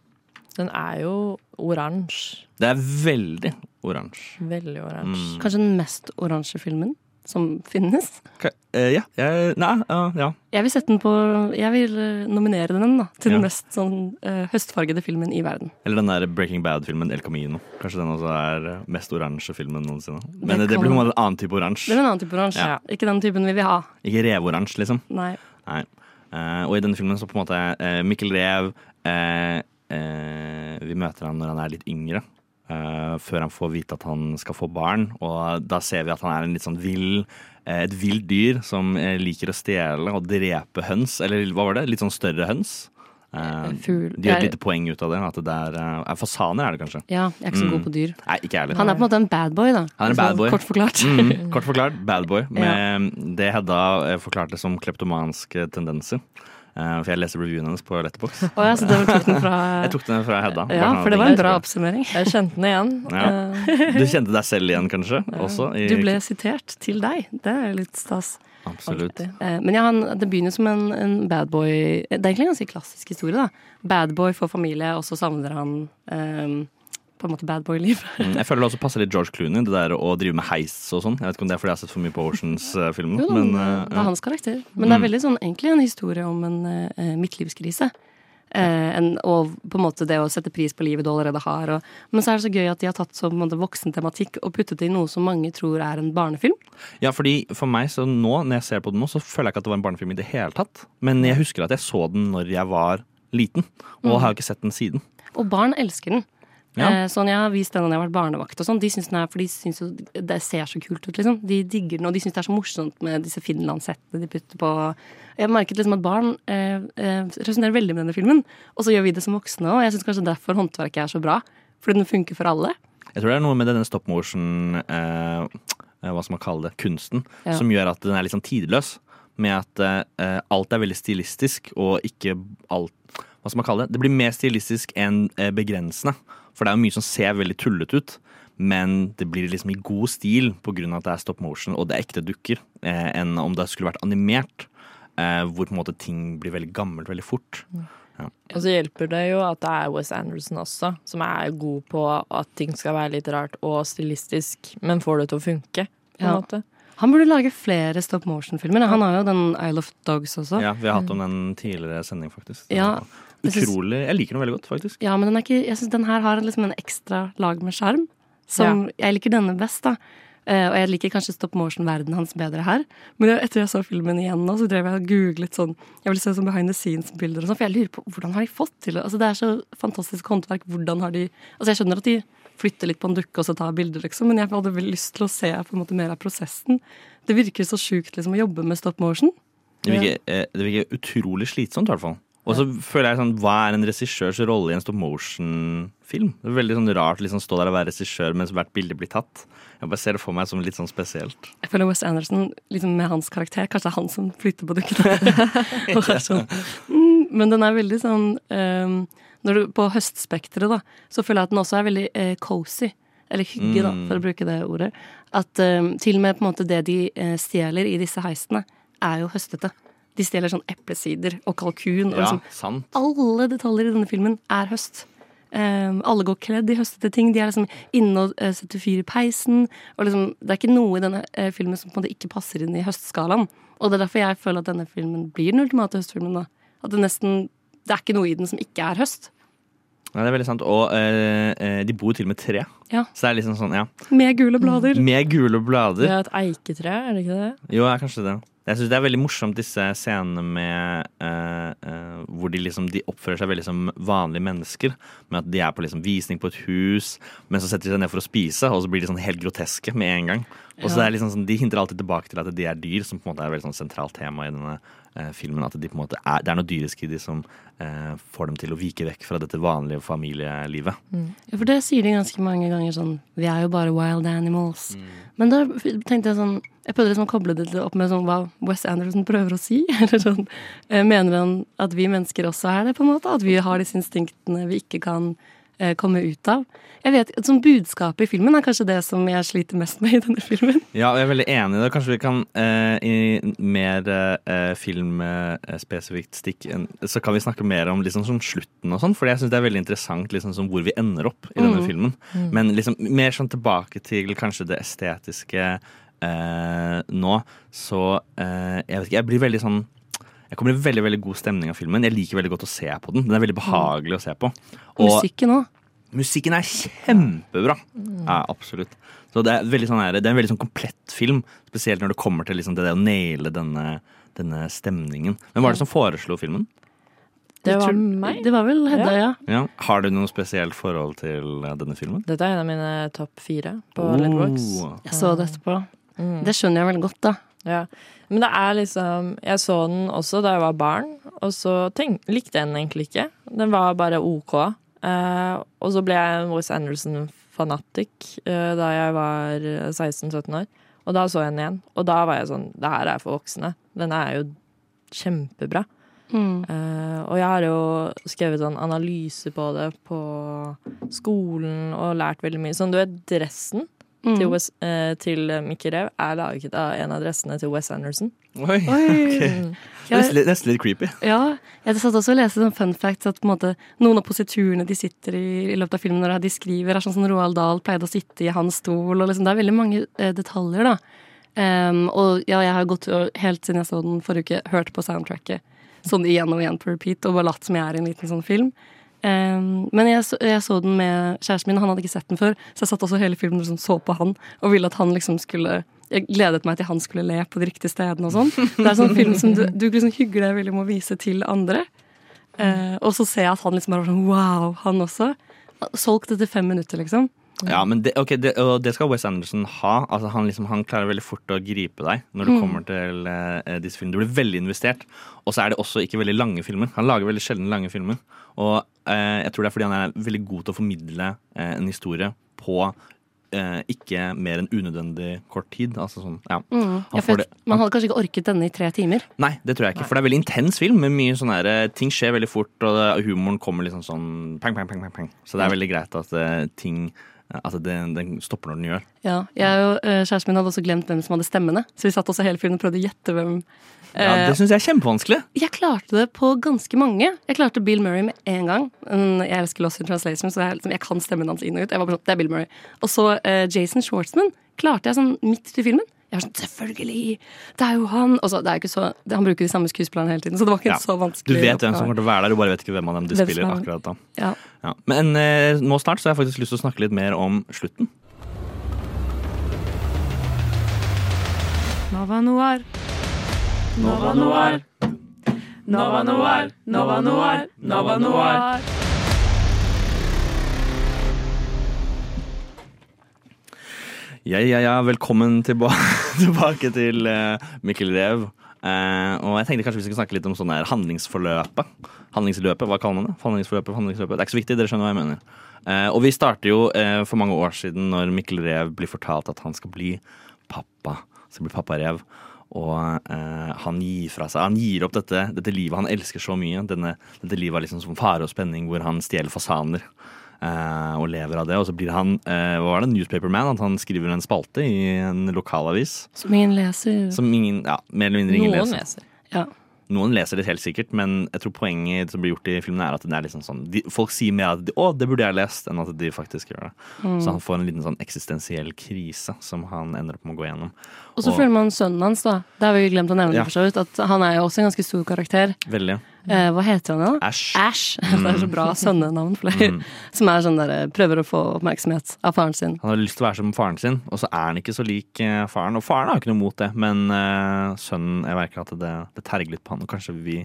Den er jo oransje. Det er veldig oransje. Veldig oransje. Mm. Kanskje den mest oransje filmen som finnes. Okay. Uh, ja, jeg, nei, uh, ja. Jeg vil sette den på Jeg vil eh, nominere den da til Ja. den mest sånn uh, høstfargede filmen i verden. Eller den der Breaking Bad-filmen El Camino. Kanskje den også er eh, mest oransje filmen noensinne. Men det, det blir på en måte en annen type Det oransje. er en annen type oransje. Ja. Ikke den typen vi vil ha. Ikke revoransje, liksom. Nei. Nei. Eh, og i denne filmen så på en måte eh, Mikkel Rev eh, eh, Vi møter han når han er litt yngre. Eh, før han får vite at han skal få barn. Og da ser vi at han er en litt sånn vill eh, et vilt dyr som eh, liker å stjele og drepe høns. Eller hva var det? Litt sånn større høns. Fugl. de gjør et lite poeng ut av det. At det er, er fasaner, er det kanskje? Ja, jeg er ikke så Mm. god på dyr. Nei, ikke ærlig. Han er på en måte en bad boy, da. Han er en Altså, bad boy. Kort forklart. Mm, kort forklart, bad boy. Med det Hedda forklarte som kleptomanske tendenser. Eh, for jeg leser reviewen hennes på Letterbox. Oh, ja, så du tok den fra Jeg tok den fra Hedda. Ja, sånn for det var en bra oppsummering. Jeg kjente den igjen. Ja. Eh, Du kjente deg selv igjen, kanskje? Også, i, Du ble sitert til deg. Det er litt stas. Absolutt. Okay. Men ja, han, det begynner som en, en bad boy Det er egentlig en ganske klassisk historie. da Bad boy får familie, og så savner han eh, på en måte bad boy-liv. Mm, jeg føler det også passer litt George Clooney, det der å drive med heis og sånn. Jeg vet ikke om det er fordi jeg har sett for mye på Oceans-filmen. Uh, men, eh, det er hans karakter. Men det er Mm. veldig sånn egentlig en historie om en uh, midtlivskrise. Eh, en, og på en måte det å sette pris på livet du allerede har. Og, men så er det så gøy at de har tatt så voksen tematikk og puttet det i noe som mange tror er en barnefilm. Ja, fordi for meg så nå, når jeg ser på den nå, så føler jeg ikke at det var en barnefilm i det hele tatt. Men jeg husker at jeg så den når jeg var liten, og Mm. har jo ikke sett den siden. Og barn elsker den. Ja. Eh, sånn Jeg har vist den når jeg har vært barnevakt og sånn. De syns den er, for de syns jo det ser så kult ut, liksom. De digger den, og de syns det er så morsomt med disse finlandshettene de putter på. Jeg har merket liksom at barn eh, eh, resonnerer veldig med denne filmen, og så gjør vi det som voksne òg. Jeg syns kanskje derfor håndverket er så bra. Fordi den funker for alle. Jeg tror det er noe med denne stop motion, eh, eh, hva skal man kalle det, kunsten, Ja. som gjør at den er litt sånn tidløs. Med at eh, alt er veldig stilistisk, og ikke alt Hva skal man kalle det? Det blir mer stilistisk enn begrensende. For det er jo mye som ser veldig tullete ut. Men det blir liksom i god stil pga. at det er stop motion og det er ekte dukker, eh, enn om det skulle vært animert. Eh, hvor på en måte ting blir veldig gammelt veldig fort. Ja. Og så hjelper det jo at det er Wes Anderson også, som er god på at ting skal være litt rart og stilistisk, men får det til å funke. På en Ja. måte. Han burde lage flere stop motion-filmer. Han har jo den Isle of Dogs også. Ja, Vi har hatt om den tidligere sending, faktisk. Ja, Utrolig. Jeg liker den veldig godt, faktisk. Ja, men den er ikke, jeg syns den her har liksom en ekstra lag med sjarm. Som Jeg liker denne best, da. Uh, og jeg liker kanskje stop motion-verdenen hans bedre her. Men jeg- etter jeg så filmen igjen nå, så drev jeg og googlet sånn Jeg ville se sånn behind the scenes-bilder og sånn, for jeg lurer på hvordan har de fått til det? Altså, det er så fantastisk håndverk. Hvordan har de Altså, jeg skjønner at de flytter litt på en dukke og så tar bilder, liksom, men jeg hadde vel lyst til å se på en måte mer av prosessen. Det virker så sjukt liksom, å jobbe med stop motion. Det virker, eh, det virker utrolig slitsomt, i hvert fall. Og så føler jeg sånn, Hva er en regissørs rolle i en stop motion-film? Det er veldig sånn rart å liksom stå der og være regissør mens hvert bilde blir tatt. Jeg bare ser det for meg som litt sånn spesielt. Jeg føler Wes Anderson liksom med hans karakter Kanskje det er han som flytter på dukkene. Sånn, mm, men den er veldig sånn um, når du, På høstspekteret, da, så føler jeg at den også er veldig eh, cozy. Eller hygge, da, Mm. for å bruke det ordet. At um, til og med på en måte det de eh, stjeler i disse heisene, er jo høstete. De stjeler sånn eplesider og kalkun. Og Ja, liksom, sant. alle detaljer i denne filmen er høst. Um, alle går kledd i høstete ting. De er liksom inne og uh, setter fyr i peisen. Og liksom, det er ikke noe i denne uh, filmen som på en måte ikke passer inn i høstskalaen. Og det er derfor jeg føler at denne filmen blir den ultimate høstfilmen. da. At det nesten Det er ikke noe i den som ikke er høst. Ja, det er veldig sant. Og eh, de bor til og med tre. Ja. Så det er liksom sånn, ja. Med gule blader. Med gule blader. blader. er et eiketre, er det ikke det? Jo, ja, kanskje det. Jeg syns det er veldig morsomt disse scenene med uh, uh, hvor de liksom de oppfører seg veldig som vanlige mennesker. Med at de er på liksom visning på et hus, men så setter de seg ned for å spise, og så blir de sånn helt groteske med en gang. Og så Ja. er liksom sånn, De hinter alltid tilbake til at de er dyr, som på en måte er et veldig sånn sentralt tema i denne uh, filmen. At de på en måte er, det er noe dyrisk i de som får dem til å vike vekk fra dette vanlige familielivet. Ja, for det sier de ganske mange ganger sånn Vi er jo bare wild animals. Mm. Men da tenkte jeg sånn Jeg prøvde liksom å koble det opp med sånn hva Wes Anderson prøver å si. Eller sånn eh, Mener han at vi mennesker også er det, på en måte? At vi har disse instinktene vi ikke kan eh, komme ut av. Jeg vet, Som Budskapet i filmen er kanskje det som jeg sliter mest med i denne filmen. Ja, og jeg er veldig enig i det. Kanskje vi kan eh, i mer eh, filmspesifikt stikk Så kan vi snakke mer om liksom sånn slutten og sånn, for jeg syns det er veldig interessant liksom sånn hvor vi ender opp i denne Mm. filmen. Mm. Men liksom mer sånn tilbake til kanskje det estetiske eh, nå, så eh, Jeg vet ikke, jeg blir veldig sånn jeg kommer i veldig veldig god stemning av filmen. Jeg liker veldig godt å se på den. Den er veldig behagelig å se på. Og Musikken òg. musikken er kjempebra. Ja, absolutt. Så det er, veldig sånn det er en veldig sånn komplett film, spesielt når det kommer til liksom det å naile denne, denne stemningen. Hvem var det som foreslo filmen? Det var meg. Det var vel Hedda, ja. Ja. Har du noe spesielt forhold til denne filmen? Dette er en av mine topp fire på Oh. Letterboxd. Jeg så det etterpå. Mm. Det skjønner jeg veldig godt, da. Ja. Men det er liksom Jeg så den også da jeg var barn, og så tenk, likte jeg den egentlig ikke. Den var bare OK. Eh, og så ble jeg en Wes Anderson-fanatikk eh, da jeg var 16-17 år. Og da så jeg den igjen, og da var jeg sånn Det her er for voksne. Den er jo kjempebra. Mm. Eh, og jeg har jo skrevet sånn analyse på det på skolen og lært veldig mye. Sånn, du vet, dressen Mm. til, Wes, eh, til Mickey Rev er laget av en av dressene til Wes Anderson. Oi, Oi. ok. Mm. Nesten litt, nesten litt creepy. Ja, jeg satt også og leste sånn fun facts at på en måte, noen av positurene de sitter i i løpet av filmen når de skriver, er sånn som Roald Dahl pleide å sitte i hans stol. Og liksom, det er veldig mange eh, detaljer, da. Um, og ja, jeg har gått helt siden jeg så den forrige uke, hørt på soundtracket sånn igjen og igjen på repeat, og bare latt som jeg er i en liten sånn film. Em, men jeg så, jeg så den med kjæresten min, og han hadde ikke sett den før, så jeg satt også hele filmen og liksom så på han og ville at han liksom skulle jeg gledet meg til han skulle le på de riktige stedene og sånn. Det er sånn film som du, du liksom hygger deg veldig med å vise til andre. Eh, og så ser jeg at han liksom bare var sånn wow, han også. Solgt etter fem minutter, liksom. Ja, men det, okay, det, og det skal Wes Anderson ha. Altså, han, liksom, han klarer veldig fort å gripe deg når du Mm. kommer til uh, disse filmene. Du blir veldig investert. Og så er det også ikke veldig lange filmer. Han lager veldig sjelden lange filmer. Og uh, jeg tror det er fordi han er veldig god til å formidle uh, en historie på eh, ikke mer enn unødvendig kort tid. Altså sånn, ja. Mm. Ja, det- man hadde kanskje ikke orket denne i tre timer. Nei, det tror jeg ikke. For det er veldig intens film. Med mye sånne her, Ting skjer veldig fort, og humoren kommer liksom sånn pang, pang, pang, pang, pang. Så det er veldig greit at ting At den, den stopper når den gjør. Ja, jeg og eh, Kjæresten min hadde også glemt hvem som hadde stemmene, så vi satt også hele filmen og prøvde å gjette hvem. Ja, eh, Det syns jeg er kjempevanskelig. Jeg klarte det på ganske mange. Jeg klarte Bill Murray med en gang. Jeg elsker Lost in Translation, så jeg, liksom, jeg kan stemmen hans inn og ut. Jeg var sånn, det er Bill Murray. Og så eh, Jason Schwartzman klarte jeg sånn midt i filmen. Jeg er sånn, selvfølgelig! Det er jo han! Og så, det er ikke så, det, han bruker de samme skuespillerne hele tiden, så det var ikke Ja. så Du vet hvem som kommer til å være der, du bare vet ikke hvem av dem du Hvem spiller er- akkurat da. Ja. Ja. Men eh, nå snart så har jeg faktisk lyst til å snakke litt mer om slutten. Nova Noir. Nova Noir. Nova Noir. Nova Noir. Nova Noir. Ja, ja, ja, velkommen tilba tilbake til eh, Mikkel Rev. Eh, og jeg tenkte kanskje vi skulle snakke litt om sånn her handlingsforløpet. Handlingsløpet, hva kaller man det? Handlingsforløpet, handlingsløpet. Det er ikke så viktig, dere skjønner hva jeg mener. Eh, og vi starter jo eh, for mange år siden når Mikkel Rev blir fortalt at han skal bli pappa. Skal bli papparev. Og eh, han gir fra seg Han gir opp dette, dette livet han elsker så mye. Denne, dette livet liksom som fare og spenning hvor han stjeler fasaner. Eh, og lever av det. Og så blir han eh, hva var det, newspaperman. At han skriver en spalte i en lokalavis. Som ingen leser. Som ingen, ja, mer eller mindre ingen Noen leser. leser. Ja. Noen leser det helt sikkert, men jeg tror poenget som blir gjort i filmen, er at det er liksom sånn de, Folk sier mer at de, 'å, det burde jeg lest', enn at de faktisk gjør det. Mm. Så han får en liten sånn eksistensiell krise som han ender opp med å gå gjennom. Og så føler man sønnen hans, da. Det har vi glemt å nevne, Ja. for så vidt. At han er jo også en ganske stor karakter. Veldig. Eh, hva heter han da? Æsj. Æsj. Det er så bra sønnenavn. for. Mm. Som er sånn der, prøver å få oppmerksomhet av faren sin. Han har lyst til å være som faren sin, og så er han ikke så lik eh, faren. Og faren har ikke noe mot det, men uh, sønnen Jeg merker at det, det terger litt på han. Og kanskje vi,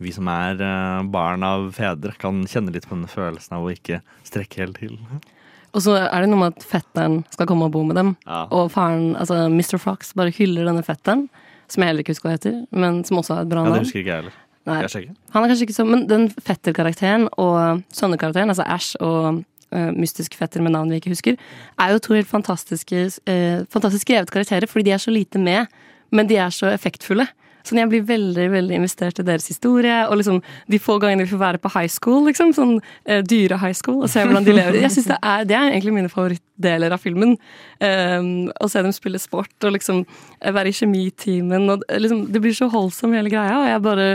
vi som er uh, barn av fedre, kan kjenne litt på den følelsen av å ikke strekke helt til. Og så er det noe med at fetteren skal komme og bo med dem. Ja. Og faren, altså Mr. Fox, bare hyller denne fetteren. Som jeg heller ikke husker hva heter, men som også er et bra Ja, det husker ikke jeg heller. Nei. Sjekker. Han er kanskje ikke så Men den fetterkarakteren og sønnekarakteren, altså Ash og uh, mystisk fetter med navn vi ikke husker, er jo to helt fantastiske, uh, fantastisk skrevet karakterer, fordi de er så lite med, men de er så effektfulle. Sånn, Jeg blir veldig veldig investert i deres historie. Og liksom de få gangene vi får være på high school, liksom, sånn uh, dyre high school, og se hvordan de lever. Jeg synes det, er, det er egentlig mine favorittdeler av filmen. Um, å se dem spille sport og liksom være i kjemitimen. Og, liksom, det blir så holdsom hele greia, og jeg bare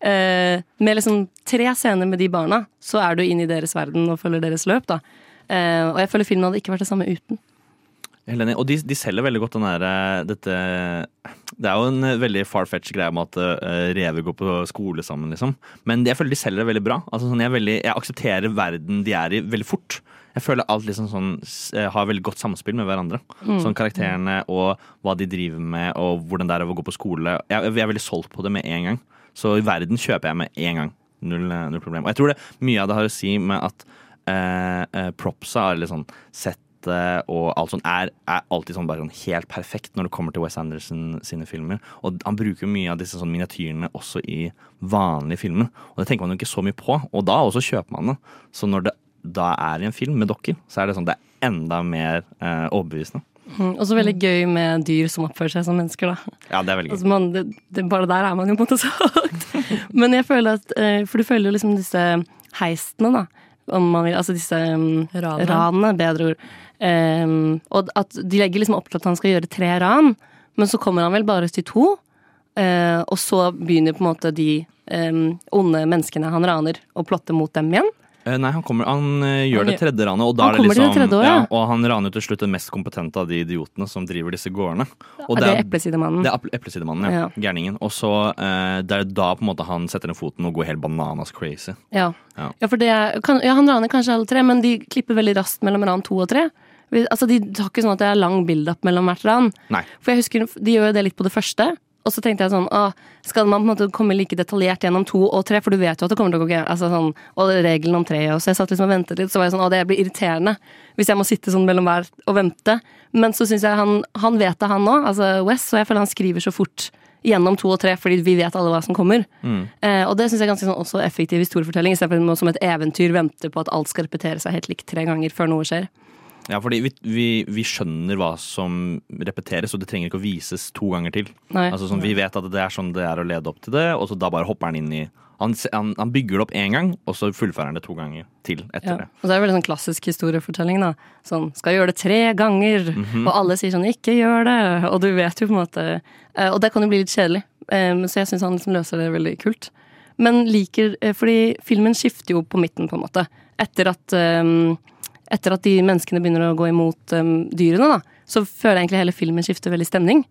eh, Med liksom tre scener med de barna, så er du inne i deres verden og følger deres løp. da. Eh, og jeg føler filmen hadde ikke vært det samme uten. Helt enig. Og de, de selger veldig godt den der, dette Det er jo en veldig far-fetch greie med at uh, rever går på skole sammen, liksom. Men jeg føler de selger det veldig bra. Altså, sånn, jeg, veldig, jeg, aksepterer verden de er i, veldig fort. Jeg føler alt liksom sånn, har veldig godt samspill med hverandre. Mm. Sånn Karakterene og hva de driver med, og hvordan det er å gå på skole. Jeg, jeg er veldig solgt på det med en gang. Så i verden kjøper jeg med en gang. Null, null problem. Og jeg tror det mye av det har å si med at eh, propsa eller sånn sett og alt sånt er, er alltid sånn sånn helt perfekt når det kommer til Wes Anderson sine filmer. Og han bruker mye av disse sånn miniatyrene også i vanlige filmer. Og det tenker man jo ikke så mye på, og da også kjøper man det. Så når det da er i en film med dokker, så er det sånn det er enda mer eh, overbevisende. Mm, og så veldig gøy med dyr som oppfører seg som mennesker, da. Ja, det er veldig gøy. Altså man, det, det, bare der er man jo på en måte sagt. Men jeg føler at For du føler jo liksom disse heistene, da. Om man vil, altså disse um, ranene, bedre ord. Um, og at de legger liksom opp til at han skal gjøre tre ran, men så kommer han vel bare til to. Uh, og så begynner på en måte de um, onde menneskene han raner, å plotte mot dem igjen. Eh, nei, han, kommer, han uh, gjør det tredje ranet, og da er det liksom tredje, ja. Ja, Og han raner til slutt den mest kompetente av de idiotene som driver disse gårdene. Og det, det er Eplesidemannen. Det er Eplesidemannen, ja. ja. Gærningen. Og så uh, det er da på en måte han setter ned foten og går helt bananas crazy. Ja, ja. for det kan, han raner kanskje alle tre, men de klipper veldig raskt mellom ran to og tre. Altså, De har ikke sånn at det er lang build-up mellom hvert ran. Nei. For jeg husker, De gjør jo det litt på det første. Og så tenkte jeg sånn, ah, Skal man på en måte komme like detaljert gjennom to og tre? For du vet jo at det kommer til å gå gærent. Altså, sånn, og regelen om tre. Og så jeg satt liksom og ventet litt, så var jeg sånn, å det blir irriterende hvis jeg må sitte sånn mellom hver og vente. Men så syns jeg han, han vet det, han òg. Altså West. Og jeg føler han skriver så fort gjennom to og tre, fordi vi vet alle hva som kommer. Mm. Eh, og det syns jeg er ganske sånn, også effektiv historiefortelling, istedenfor som et eventyr vente på at alt skal repetere seg helt likt tre ganger før noe skjer. Ja, fordi vi, vi, vi, skjønner hva som repeteres, og det trenger ikke å vises to ganger til. Nei. Altså sånn, Vi vet at det er sånn det er å lede opp til det, og så da bare hopper han inn i han, han, han bygger det opp én gang, og så fullfører han det to ganger til etter ja. det. Og det er veldig sånn klassisk historiefortelling. da Sånn, skal gjøre det tre ganger, mm -hmm. og alle sier sånn 'ikke gjør det', og du vet jo på en måte eh, Og det kan jo bli litt kjedelig, um, så jeg syns han liksom løser det veldig kult. Men liker eh, Fordi filmen skifter jo på midten, på en måte. Etter at um, etter at de menneskene begynner å gå imot um, dyrene, da, så føler jeg egentlig hele filmen skifter veldig stemning.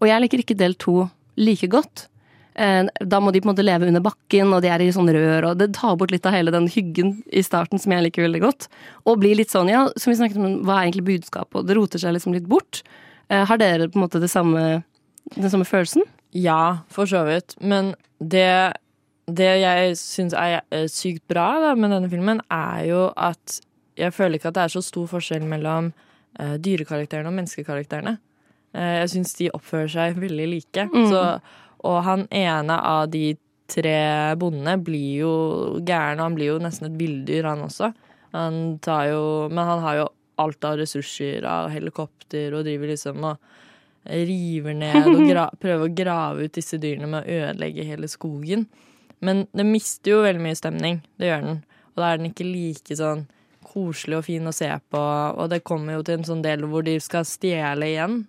Og jeg liker ikke del to like godt. Eh, da må de på en måte leve under bakken, og de er i sånn rør, og det tar bort litt av hele den hyggen i starten som jeg liker veldig godt. Og blir litt sånn, ja, som vi snakket om, hva er egentlig budskapet, og det roter seg liksom litt bort. Eh, har dere på en måte samme, den samme følelsen? Ja, for så vidt. Men det, det jeg syns er sykt bra da, med denne filmen, er jo at jeg føler ikke at det er så stor forskjell mellom uh, dyrekarakterene og menneskekarakterene. Uh, jeg syns de oppfører seg veldig like. Mm. Så, og han ene av de tre bondene blir jo gæren, og han blir jo nesten et villdyr, han også. Han tar jo Men han har jo alt av ressurser av helikopter og driver liksom og river ned og prøver å grave ut disse dyrene med å ødelegge hele skogen. Men det mister jo veldig mye stemning. Det gjør den. Og da er den ikke like sånn koselig og fin å se på, og det kommer jo til en sånn del hvor de skal stjele igjen.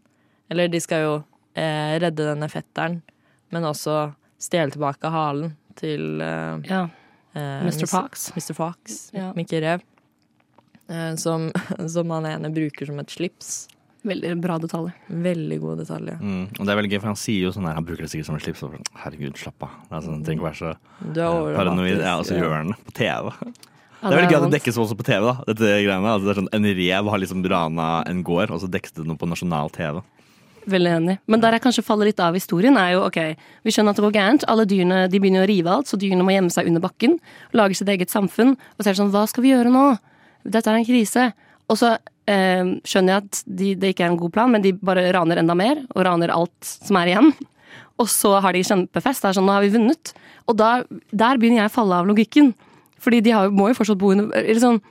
Eller de skal jo eh, redde denne fetteren, men også stjele tilbake halen til eh, ja. eh, Mr. Fox. Mr. Fox, Ja. Mickey Rev. Eh, som, som han ene bruker som et slips. Veldig bra detaljer. Veldig god detaljer. Mm, og det er veldig gøy, for han sier jo sånn her, han bruker det sikkert som et slips. Og, herregud, slapp av. Altså, han trenger ikke være så eh, paranoid. Ja, og så gjør han det på TV. Det er veldig gøy at det dekkes også på TV. da Dette greiene altså, det er sånn, En rev har liksom rana en gård, og så dekkes det noe på nasjonal TV. Veldig enig. Men der jeg kanskje faller litt av historien, er jo ok, vi skjønner at det går gærent. Alle dyrene de begynner å rive alt, så dyrene må gjemme seg under bakken. Lage sitt eget samfunn. Og så er det sånn, hva skal vi gjøre nå? Dette er en krise. Og så eh, skjønner jeg at de, det ikke er en god plan, men de bare raner enda mer, og raner alt som er igjen. Og så har de kjempefest. Det er sånn, nå har vi vunnet. Og da, der begynner jeg å falle av logikken. Fordi de har, må jo fortsatt bo under sånn,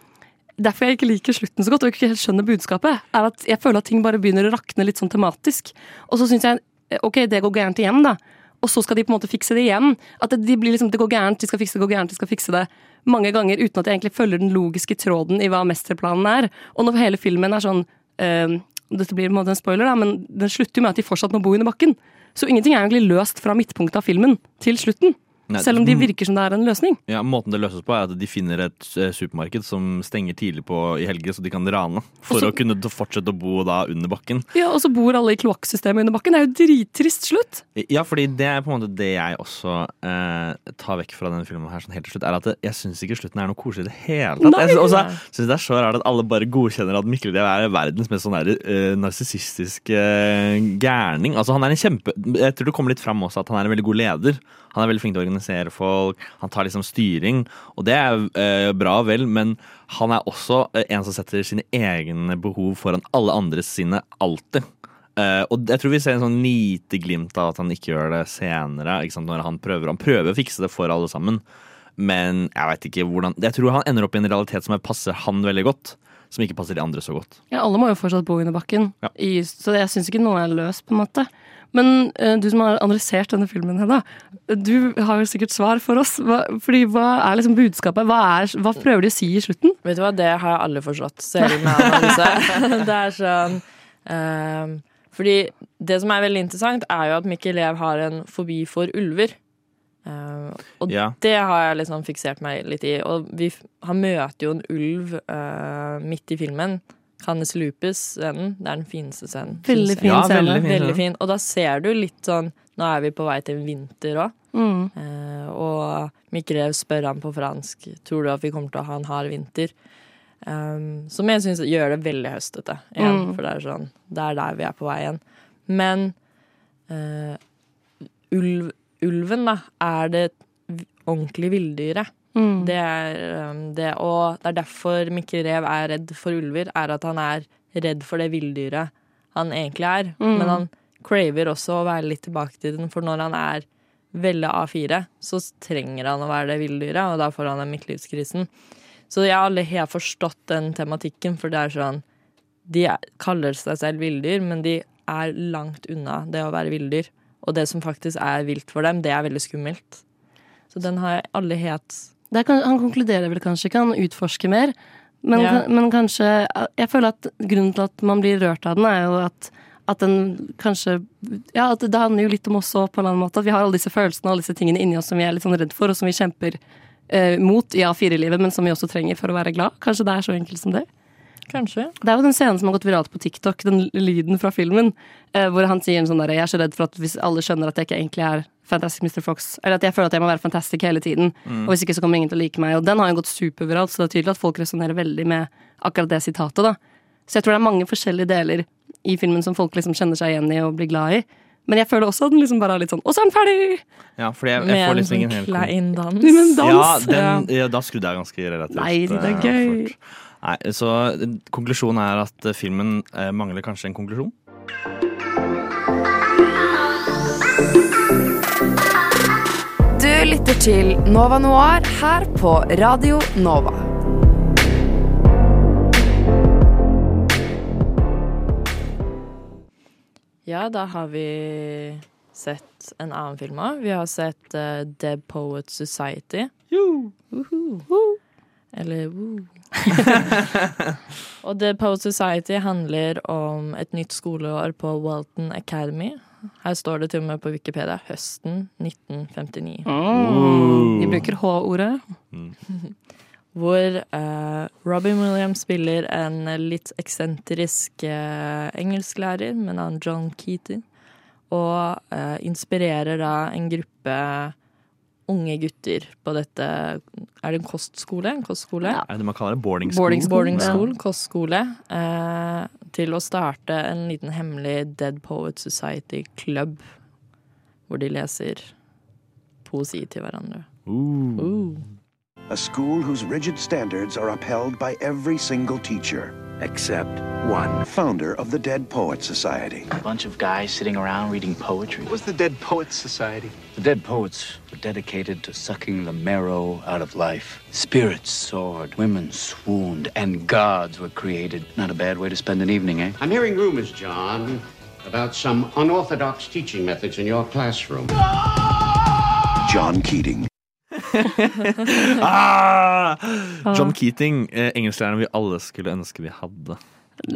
Derfor jeg ikke liker slutten så godt, og ikke helt skjønner budskapet, er at jeg føler at ting bare begynner å rakne litt sånn tematisk. Og så syns jeg ok, det går gærent igjen, da. og så skal de på en måte fikse det igjen. At de blir liksom, det går gærent, de skal fikse det går gærent, de skal fikse det. Mange ganger uten at jeg egentlig følger den logiske tråden i hva mesterplanen er. Og når hele filmen er sånn øh, Dette blir på en måte en spoiler, da, men den slutter jo med at de fortsatt må bo under bakken. Så ingenting er egentlig løst fra midtpunktet av filmen til slutten. Nei, Selv om de mm. virker som det er en løsning. Ja, Måten det løses på, er at de finner et eh, supermarked som stenger tidlig på i helger, så de kan rane. For Også, å kunne fortsette å bo da under bakken. Ja, Og så bor alle i kloakksystemet under bakken. Det er jo drittrist slutt. Ja, fordi det er på en måte det jeg også eh, tar vekk fra denne filmen her sånn helt til slutt, er at jeg syns ikke slutten er noe koselig i det hele tatt. Nei! Jeg også det er så rart at alle bare godkjenner at Mikkel Rev er verdens mest sånn der, eh, narsissistisk eh, gærning. Altså, han er en kjempe Jeg tror det kommer litt fram også at han er en veldig god leder. Han er veldig flink til å organisere folk, han tar liksom styring, og det er eh, bra vel, men han er også eh, en som setter sine egne behov foran alle andres sine alltid. Uh, og jeg tror vi ser en sånn lite glimt av at han ikke gjør det senere. Når Han prøver Han prøver å fikse det for alle sammen, men jeg vet ikke hvordan Jeg tror han ender opp i en realitet som passer han veldig godt, som ikke passer de andre så godt. Ja, Alle må jo fortsatt bo under bakken, i, så jeg syns ikke noe er løst, på en måte. Men eh, du som har analysert denne filmen, Hedda, du har jo sikkert svar for oss. Hva, fordi hva er liksom budskapet? Hva, er, hva prøver de å si i slutten? Vet du hva, det har jeg aldri forstått, selv med analyse. det er sånn um, Fordi det som er veldig interessant, er jo at Mikkel Lev har en fobi for ulver. Uh, og Ja. det har jeg liksom fiksert meg litt i. Og vi, han møter jo en ulv uh, midt i filmen. Canis lupus-scenen. Det er den fineste scenen. Veldig fin Ja, scene. veldig fin Veldig fin. Og da ser du litt sånn Nå er vi på vei til vinter òg. Mm. Eh, og Mikkel Rev spør han på fransk Tror du at vi kommer til å ha en hard vinter. Um, som jeg syns gjør det veldig høstete. Igjen, Mm. For det er sånn Det er der vi er på vei igjen. Men uh, ulv, ulven, da, er det ordentlig ordentlige villdyret. Mm. Det er um, det, og det er derfor Mikkel Rev er redd for ulver, er at han er redd for det villdyret han egentlig er. Mm. Men han craver også å være litt tilbake til den, for når han er veldig A4, så trenger han å være det villdyret, og da får han den midtlivskrisen. Så jeg har aldri helt forstått den tematikken, for det er sånn De er, kaller seg selv villdyr, men de er langt unna det å være villdyr. Og det som faktisk er vilt for dem, det er veldig skummelt. Så den har jeg aldri helt kan- han konkluderer vel kanskje ikke, han utforsker mer. Men, Ja. men kanskje Jeg føler at grunnen til at man blir rørt av den, er jo at, at den kanskje Ja, at det handler jo litt om oss også, på en eller annen måte. At vi har alle disse følelsene og alle disse tingene inni oss som vi er litt sånn redd for, og som vi kjemper eh, mot i A4-livet, men som vi også trenger for å være glad. Kanskje det er så enkelt som det? Kanskje. Det er jo den scenen som har gått viralt på TikTok, den lyden fra filmen, eh, hvor han sier en sånn derre Jeg er så redd for at hvis alle skjønner at jeg ikke egentlig er Fantastic Mr. Fox, eller at jeg føler at jeg må være fantastic hele tiden, Mm. og hvis ikke så kommer ingen til å like meg. Og den har jo gått superviralt, så det er tydelig at folk resonnerer veldig med akkurat det sitatet, da. Så jeg tror det er mange forskjellige deler i filmen som folk liksom kjenner seg igjen i og blir glad i. Men jeg føler også at den liksom bare er litt sånn Og så er den ferdig! Ja, fordi jeg, jeg Med får liksom ingen helt klein dans. Men en dans! Ja, den, ja, da skrudde jeg ganske relativt Nei, det er eh, gøy. fort. Nei, så eh, konklusjonen er at eh, filmen eh, mangler kanskje en konklusjon. Lytter til Nova Noir her på Radio Nova. Ja, da har vi sett en annen film òg. Vi har sett uh, Dead Poets Society. Woohoo. Eller woo. Og Dead Poets Society handler om et nytt skoleår på Walton Academy. Her står det til og med på Wikipedia høsten 1959. Mm. Vi bruker H-ordet. Hvor uh, Robin Williams spiller en litt eksentrisk uh, engelsklærer med navn John Keaton. Og uh, inspirerer da en gruppe unge gutter på dette Er det en kostskole? En kostskole? Er det man kaller det boarding school? Boarding, boarding school, kostskole. Eh, til å starte en liten hemmelig Dead Poet Society Club. Hvor de leser poesi til hverandre. Uh. A school whose rigid standards are upheld by every single teacher. Except one. Founder of the Dead Poets Society. A bunch of guys sitting around reading poetry. What's the Dead Poets Society? The dead poets were dedicated to sucking the marrow out of life. Spirits soared, women swooned, and gods were created. Not a bad way to spend an evening, eh? I'm hearing rumors, John. about some unorthodox teaching methods in your classroom. John Keating. ah! John Keating, eh, engelsklæreren vi alle skulle ønske vi hadde.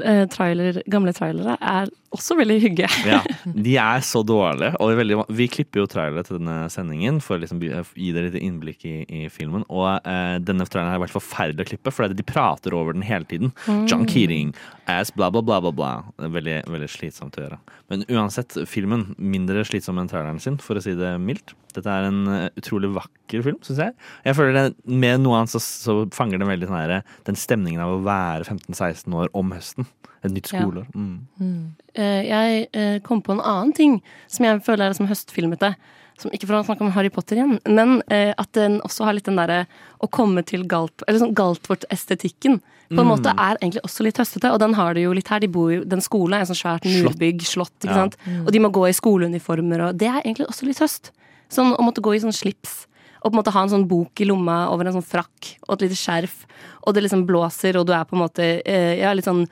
Eh, trailer, gamle trailere er også veldig hygge. Ja, De er så dårlige. Og veldig, vi klipper jo trailere til denne sendingen for å liksom gi dere litt innblikk i, i filmen. Og eh, denne traileren har vært forferdelig å klippe, for de prater over den hele tiden. Mm. John Keating ass, bla, bla, bla, bla, bla. Veldig, veldig slitsomt å gjøre. Men uansett, filmen mindre slitsom enn traileren sin, for å si det mildt. Dette er en eh, utrolig vakker film, syns jeg. Jeg føler det, Med noe annet så, så fanger den veldig sånn her, den stemningen av å være 15-16 år om høsten. Et nytt Ja. Mm. Mm. Eh, jeg eh, kom på en annen ting som jeg føler er som høstfilmete. Som ikke for å snakke om Harry Potter igjen, men eh, at den også har litt den derre å komme til Galt... Eller sånn Galtvort-estetikken. På en Mm. måte er egentlig også litt høstete, og den har det jo litt her. De bor jo, Den skolen er en sånn svært murbygg, slott, ikke Ja. sant. Mm. Og de må gå i skoleuniformer, og det er egentlig også litt høst. Sånn å måtte gå i sånn slips. Og på en måte ha en sånn bok i lomma over en sånn frakk og et lite skjerf. Og det liksom blåser, og du er på en måte eh, ja, litt sånn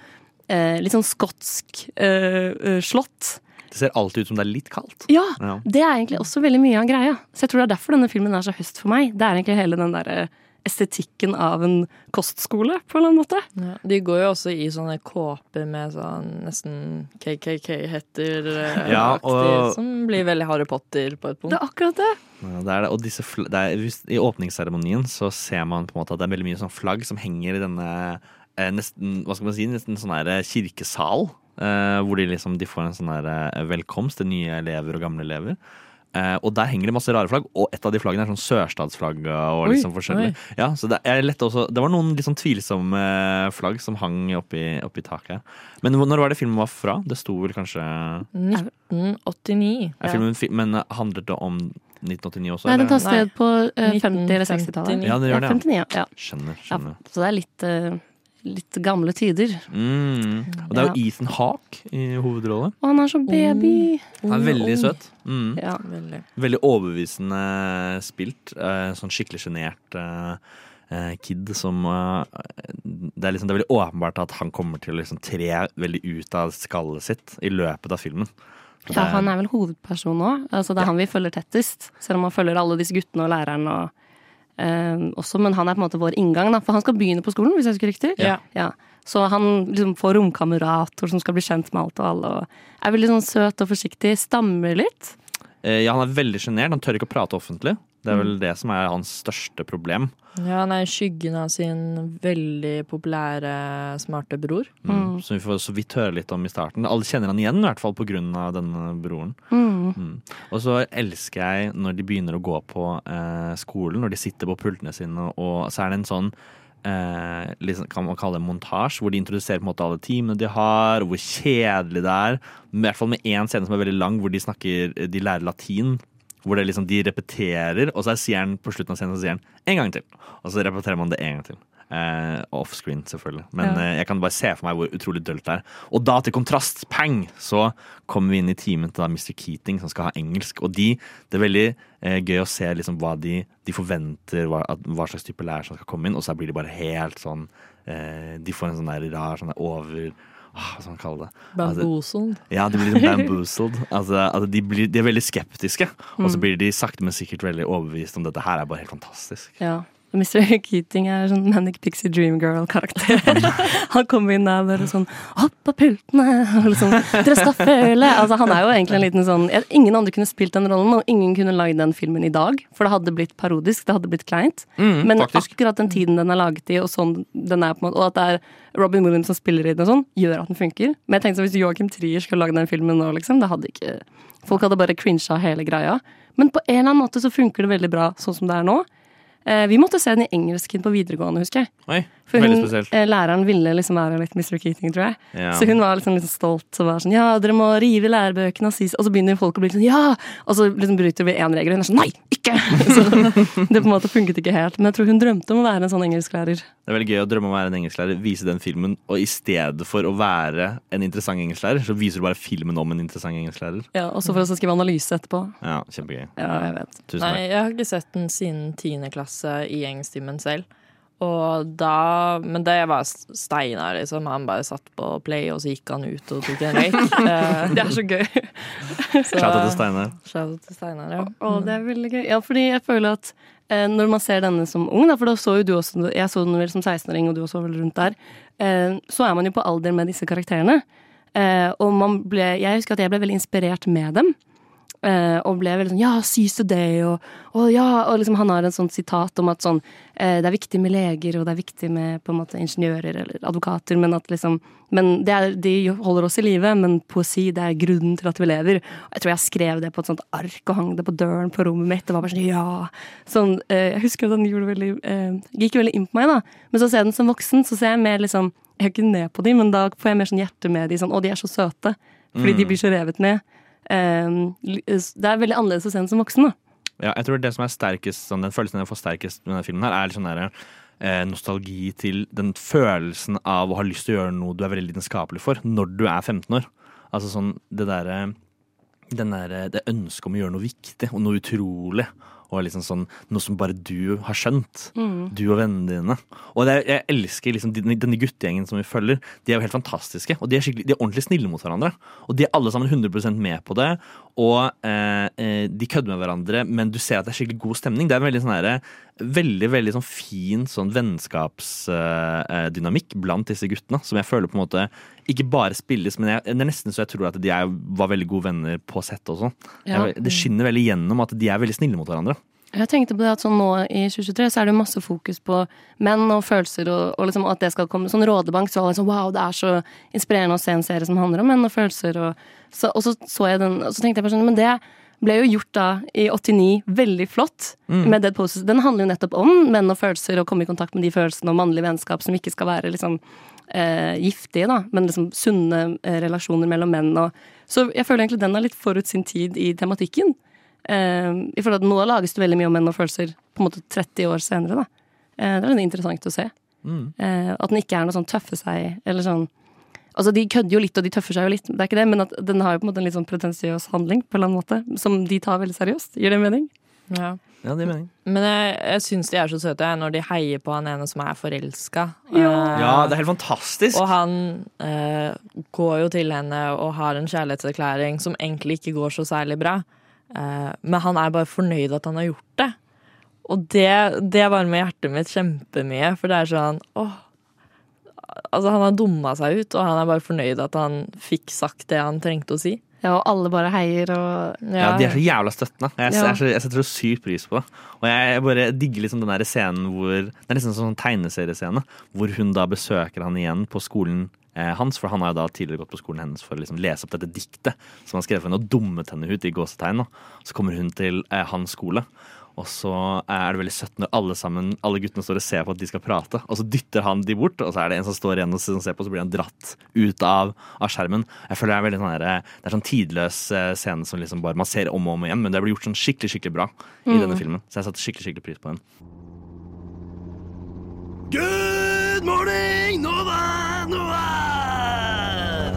Litt sånn skotsk eh, eh, slott. Det ser alltid ut som det er litt kaldt. Ja, Ja. det er egentlig også veldig mye av greia. Så jeg tror det er derfor denne filmen er så høst for meg. Det er egentlig hele den derre estetikken av en kostskole, på en eller annen måte. Ja, de går jo også i sånne kåper med sånn nesten KKK-hetter eh, Ja, og- som blir veldig Harry Potter på et punkt. Det er akkurat det. Ja, det er det. Og disse, fl- det er, I åpningsseremonien så ser man på en måte at det er veldig mye sånn flagg som henger i denne eh, nesten, hva skal man si, nesten sånn her eh, kirkesal. Eh, hvor de liksom de får en sånn her eh, velkomst til nye elever og gamle elever. Uh, og der henger det masse rare flagg, og et av de flaggene er sånn sørstatsflagg. Og Oi, liksom forskjellig. oi. Ja, så det, er lett også, det var noen litt sånn tvilsomme eh, flagg som hang oppi, oppi taket her. Men når var det filmen var fra? Det sto vel kanskje 1989. er filmen, fi- Men eh, handlet det om 1989 også? Nei, den tar sted på uh, 50- eller 60-tallet. Ja, det gjør det, ja. 59, ja. ja. Skjønner. Ja, så det er litt, eh, litt gamle tider. Mm. Og det er jo Ethan Hawke i hovedrollen. Og han er så baby. Han er veldig søt. Mm. Ja. Veldig overbevisende spilt. eh, Sånn skikkelig sjenert eh, eh, kid som det, er liksom, det er veldig åpenbart at han kommer til å liksom tre veldig ut av skallet sitt i løpet av filmen. Ja, han er vel hovedperson òg. Altså, det er han vi følger tettest. Selv om han følger alle disse guttene og læreren og også. Men han er på en måte vår inngang, da. For han skal begynne på skolen, hvis jeg husker riktig. Ja. Så han liksom får romkamerater som skal bli kjent med alt og alle. Og er veldig sånn søt og forsiktig. Stammer litt. Eh, Ja, han er veldig sjenert. Han tør ikke å prate offentlig. Det er Mm. vel det som er hans største problem. Ja, han er i skyggen av sin veldig populære, smarte bror. Mm. Som vi får så vidt høre litt om i starten. Alle kjenner han igjen, i hvert fall pga. denne broren. Mm. Mm. Og så elsker jeg når de begynner å gå på eh, skolen, når de sitter på pultene sine, og så er det en sånn eh, liksom, kan man kalle det montasje, hvor de introduserer på en måte alle timene de har, og hvor kjedelig det er. I hvert fall med én scene som er veldig lang, hvor de snakker De lærer latin. Hvor det liksom, de repeterer, og så sier han på slutten av scenen så sier han en gang til. Og så repeterer man det en gang til. Eh, Offscreen, selvfølgelig. Men Ja. eh, jeg kan bare se for meg hvor utrolig dølt det er. Og da, til kontrast, pang, så kommer vi inn i timen til da Mr. Keating, som skal ha engelsk. Og de, det er veldig eh, gøy å se liksom hva de, de forventer, hva, at, hva slags type lærer som skal komme inn, og så blir de bare helt sånn eh, De får en sånn der rar sånn der over Hva skal man det? Altså, Bamboozled. ja, de blir bamboozled. Altså, altså de, blir, de er veldig skeptiske, og så Mm. blir de sakte, men sikkert veldig overbevist om dette her er bare helt fantastisk. Ja. Mr. Keating er sånn Manic Pixie Dream Girl-karakter. han kommer inn der bare sånn Opp på pultene! Og liksom, Dere skal føle! Altså, han er jo egentlig en liten sånn Ingen andre kunne spilt den rollen, og ingen kunne lagd den filmen i dag. For det hadde blitt parodisk, det hadde blitt kleint. Mm, Men faktisk. akkurat den tiden den er laget i, og sånn den er på en måte, og at det er Robin Williams som spiller i den og sånn, gjør at den funker. Men jeg tenkte så hvis Joachim Trier skulle lagd den filmen nå, liksom, det hadde ikke Folk hadde bare crincha hele greia. Men på en eller annen måte så funker det veldig bra sånn som det er nå. Eh, vi måtte se den i engelsken på videregående, husker jeg. Oi, For hun, eh, læreren ville liksom være litt Mr. Keating, tror jeg. Ja. Så hun var liksom litt stolt og var sånn Ja, dere må rive lærebøkene og si Og så begynner folk å bli sånn Ja! Og så liksom bryter vi én regel, og hun er sånn Nei, ikke! Så det på en måte funket ikke helt. Men jeg tror hun drømte om å være en sånn engelsklærer. Det er veldig gøy å drømme om å være en engelsklærer, vise den filmen, og i stedet for å være en interessant engelsklærer, så viser du bare filmen om en interessant engelsklærer. Ja, Også for å skrive analyse etterpå. Ja, kjempegøy. Ja, jeg vet. Tusen Nei, jeg har ikke sett den siden tiende klasse i engelsktimen selv. Og da Men det var Steinar, liksom. Han bare satt på play, og så gikk han ut og tok en røyk. Eh, Det er så gøy. Shout til Steinar. Shout til Steinar, ja. Å, det er veldig gøy. Ja, fordi jeg føler at eh, når man ser denne som ung, da, for da så jo du også Jeg så den vel som 16-åring, og du også vel rundt der. Eh, så er man jo på alder med disse karakterene. Eh, og man ble Jeg husker at jeg ble veldig inspirert med dem. Eh, og ble veldig sånn Ja, seize the day, og, og ja Og liksom han har en sånn sitat om at sånn eh, Det er viktig med leger, og det er viktig med på en måte ingeniører eller advokater, men at liksom Men det er, de holder oss i live, men poesi, det er grunnen til at vi lever. Jeg tror jeg skrev det på et sånt ark og hang det på døren på rommet mitt. Det var bare sånn ja. Sånn, eh, jeg husker at den gjorde veldig eh, gikk veldig inn på meg, da. Men så ser jeg den som voksen, så ser jeg mer liksom Jeg er ikke ned på dem, men da får jeg mer sånn hjerte med dem. sånn Å, de er så søte. Fordi Mm. de blir så revet med. Um, det er veldig annerledes å se den som voksen, da. Ja, jeg tror det som er sterkest, sånn, Den følelsen jeg får sterkest med denne filmen, her er litt sånn der, eh, nostalgi til den følelsen av å ha lyst til å gjøre noe du er veldig lidenskapelig for, når du er 15 år. Altså sånn det derre der, Det ønsket om å gjøre noe viktig og noe utrolig. Og liksom sånn, Noe som bare du har skjønt. Mm. Du og vennene dine. Og det er, jeg elsker liksom denne guttegjengen som vi følger. De er jo helt fantastiske. Og de er, de er ordentlig snille mot hverandre. Og de er alle sammen 100% med på det. Og eh, eh, de kødder med hverandre, men du ser at det er skikkelig god stemning. Det er en veldig sånn her, Veldig veldig sånn fin sånn vennskapsdynamikk blant disse guttene. Som jeg føler på en måte ikke bare spilles, men jeg, det er nesten så jeg tror at de er, var veldig gode venner på sett også. Ja. Jeg, det skinner veldig gjennom at de er veldig snille mot hverandre. Jeg tenkte på det at sånn nå i 2023 så er det masse fokus på menn og følelser, og, og liksom at det skal komme sånn Rådebank. Så var det sånn wow, det er så inspirerende å se en serie som handler om menn og følelser. Og så, og så, så jeg den, og så tenkte jeg bare sånn, men det ble jo gjort da i 89 veldig flott Mm. med Dead Poses. Den handler jo nettopp om menn og følelser og komme i kontakt med de følelsene og mannlig vennskap som ikke skal være liksom eh, giftige, da, men liksom sunne eh, relasjoner mellom menn. Og, så jeg føler egentlig den er litt forut sin tid i tematikken. Eh, I forhold til at Nå lages det veldig mye om menn og følelser på en måte 30 år senere. Da. Eh, det er litt interessant å se. Mm. Eh, at den ikke er noe sånn tøffe seg, eller sånn Altså, de kødder jo litt, og de tøffer seg jo litt, det er ikke det, men at den har jo på en måte en litt sånn pretensiøs handling, på en eller annen måte, som de tar veldig seriøst. Gir det mening? Ja. Ja, det er mening. Men jeg, jeg syns de er så søte jeg, når de heier på han ene som er forelska. Ja. Ja, det er helt fantastisk. Og han uh, går jo til henne og har en kjærlighetserklæring som egentlig ikke går så særlig bra. Eh, men han er bare fornøyd at han har gjort det. Og det, det varmer hjertet mitt kjempemye, for det er sånn åh. Altså, han har dumma seg ut, og han er bare fornøyd at han fikk sagt det han trengte å si. Ja, og alle bare heier og Ja, De er så jævla støttende. Jeg, Ja. jeg, så, jeg setter så sykt pris på det. Og jeg, jeg bare digger liksom den der scenen hvor Det er nesten sånn tegneseriescene hvor hun da besøker han igjen på skolen hans, for han har jo da tidligere gått på skolen hennes for å liksom lese opp dette diktet som han skrev for henne, og dummet henne ut i gåsetegn. da. Så kommer hun til eh, hans skole. Og så er det veldig søtt når alle sammen, alle guttene står og ser på at de skal prate. Og så dytter han de bort, og så er det en som står igjen og ser på, og så blir han dratt ut av, av skjermen. Jeg føler Det er veldig sånn der, det er sånn tidløs eh, scene som liksom bare man ser om og om igjen, men det blir gjort sånn skikkelig skikkelig bra i Mm. denne filmen. Så jeg satte skikkelig skikkelig pris på den. Good morning, Nova Noir!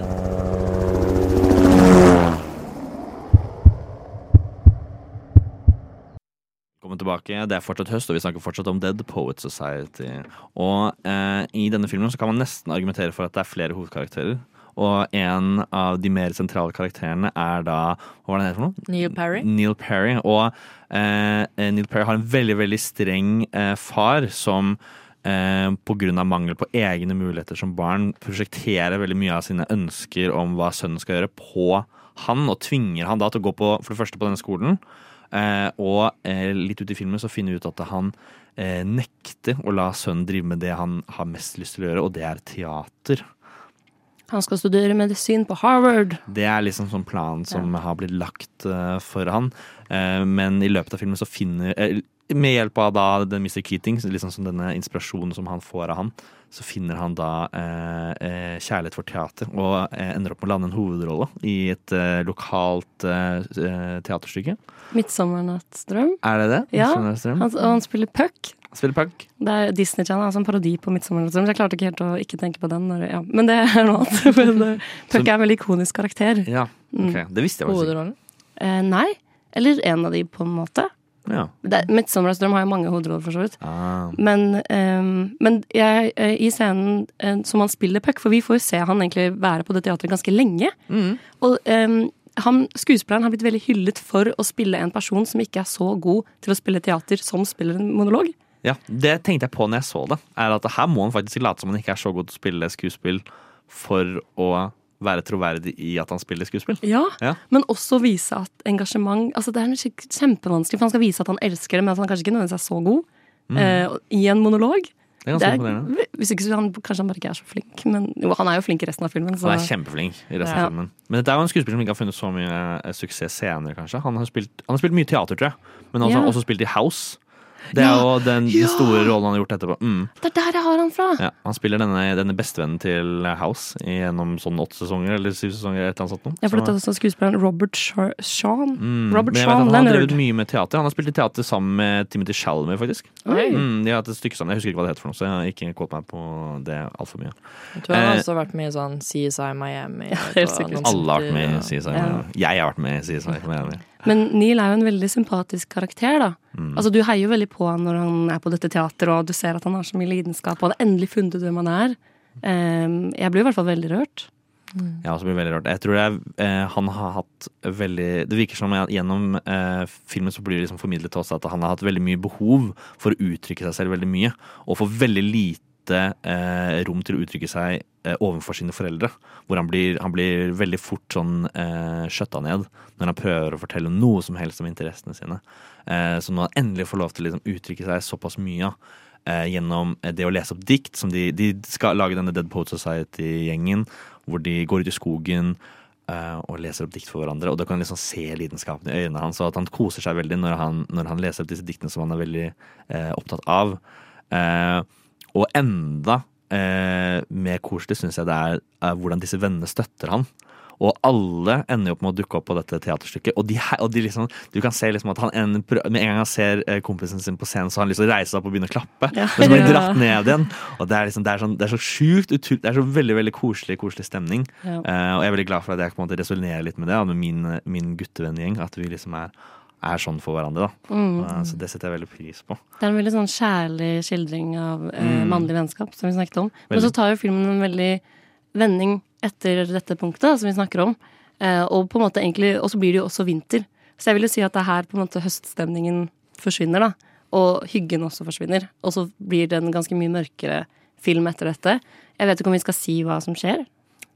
Velkommen tilbake. Det er fortsatt høst, og vi snakker fortsatt om Dead Poet Society. Og eh, i denne filmen så kan man nesten argumentere for at det er flere hovedkarakterer. Og en av de mer sentrale karakterene er da Hva var det han het for noe? Neil Perry. Neil Perry. Og eh, Neil Perry har en veldig, veldig streng eh, far som eh, av mangel på egne muligheter som barn prosjekterer veldig mye av sine ønsker om hva sønnen skal gjøre, på han, og tvinger han da til å gå på, for det første på denne skolen. Eh, og eh, litt ut i filmen så finner vi ut at han eh, nekter å la sønnen drive med det han har mest lyst til å gjøre, og det er teater. Han skal studere medisin på Harvard. Det er liksom sånn plan som har blitt lagt uh, for han. Uh, men i løpet av filmen så finner eh, Med hjelp av da den Mr. Keating, liksom som denne inspirasjonen som han får av han, så finner han da eh, eh, kjærlighet for teater og eh, ender opp med å lande en hovedrolle i et eh, lokalt eh, eh, teaterstykke. 'Midtsommernattsdrøm'. Er det det? Ja, han, og han spiller Puck. Spiller puck. Det er Disney Channel, altså en parodi på 'Midtsommernattsdrøm'. Så jeg klarte ikke helt å ikke tenke på den. Når, ja. Men det er noe annet. Men Puck er en veldig ikonisk karakter. Ja, ok. Mm. Det visste jeg faktisk ikke. Hovedrollen? Eh, nei. Eller en av de, på en måte. Ja. 'Midtsommer's Drøm' har jo mange hoderoller, for så vidt. Ah. Men, um, men jeg, eh, i scenen eh, som han spiller Puck, for vi får jo se han egentlig være på det teatret ganske lenge. Og um, han, skuespilleren har blitt veldig hyllet for å spille en person som ikke er så god til å spille teater som spiller en monolog. Ja, Det tenkte jeg på når jeg så det. Er at Her må han faktisk late som han ikke er så god til å spille skuespill for å være troverdig i at han spiller skuespill. Ja, Ja. Men også vise at engasjement altså Det er kjempevanskelig, for han skal vise at han elsker det, men at han kanskje ikke nødvendigvis er så god Mm. eh, i en monolog. Det er ganske imponerende. Hvis ikke så han, kanskje han bare ikke er så flink. Men jo, han er jo flink i resten av filmen. Så. Han er kjempeflink i resten Ja. av filmen. Men dette er jo en skuespiller som ikke har funnet så mye eh, suksess senere, kanskje. Han har spilt, han har spilt mye teater, tror jeg. Men han Ja. har også spilt i House. Det er Ja. jo den, Ja. store rollen han har gjort etterpå. Mm. Det er der jeg har han fra! Ja, han spiller denne, denne bestevennen til House gjennom sånn åtte sesonger eller syv sesonger. etter Et eller annet sånt. Ja, for dette er også skuespilleren Robert Sean. Mm, Robert men Sean at han har drevet mye med teater. Han har spilt i teater sammen med Timothy Shalmer, faktisk. Mm, de har hatt et stykke sammen. Jeg husker ikke hva det heter for noe, så jeg har ikke kålt meg på det altfor mye. Jeg tror han har Eh, også vært med i sånn CSI Miami. helt sikkert. Alle har vært med i CSI CSI. Ja. Jeg har vært med i CSI. Miami. Men Neil er jo en veldig sympatisk karakter, da. Mm. Altså, du heier jo veldig på han når han er på dette teateret, og du ser at han har så mye lidenskap, og har endelig funnet ut hvem han er. Ehm, jeg blir i hvert fall veldig rørt. Jeg har også blir veldig rørt. Jeg tror jeg, eh, han har hatt veldig Det virker som at gjennom eh, filmen så blir det liksom formidlet til oss at han har hatt veldig mye behov for å uttrykke seg selv veldig mye. Og for veldig lite eh, rom til å uttrykke seg eh, overfor sine foreldre. Hvor han blir, han blir veldig fort sånn eh, skjøtta ned når han prøver å fortelle noe som helst om interessene sine. Eh, som nå endelig får lov til å liksom, uttrykke seg såpass mye eh, gjennom eh, det å lese opp dikt, som de, de skal lage denne Dead Poet Society-gjengen, hvor de går ut i skogen eh, og leser opp dikt for hverandre. Og du kan liksom se lidenskapen i øynene hans, og at han koser seg veldig når han, når han leser opp disse diktene som han er veldig eh, opptatt av. Eh, og enda mer koselig syns jeg det er er hvordan disse vennene støtter han. Og alle ender jo opp med å dukke opp på dette teaterstykket. Og, de, og de liksom, du kan se liksom at han en, med en gang han ser eh, kompisen sin på scenen, så har han lyst til å reise seg opp og begynne å klappe. Ja. Men så blir han dratt ned igjen. Og det er, liksom, det er, sånn, det er så sjukt utrolig Det er så veldig veldig koselig koselig stemning. Ja. Uh, og jeg er veldig glad for at jeg på en måte resonerer litt med det, og med min, min guttevenngjeng. At vi liksom er, er sånn for hverandre. da Mm. Eh, Så det setter jeg veldig pris på. Det er en veldig sånn kjærlig skildring av Mm. mannlig vennskap, som vi snakket om. Men Veldig. så tar jo filmen en veldig vending etter dette punktet, da, som vi snakker om. Eh, og på en måte egentlig, og så blir det jo også vinter. Så jeg vil jo si at det er her på en måte høststemningen forsvinner, da. Og hyggen også forsvinner. Og så blir det en ganske mye mørkere film etter dette. Jeg vet ikke om vi skal si hva som skjer.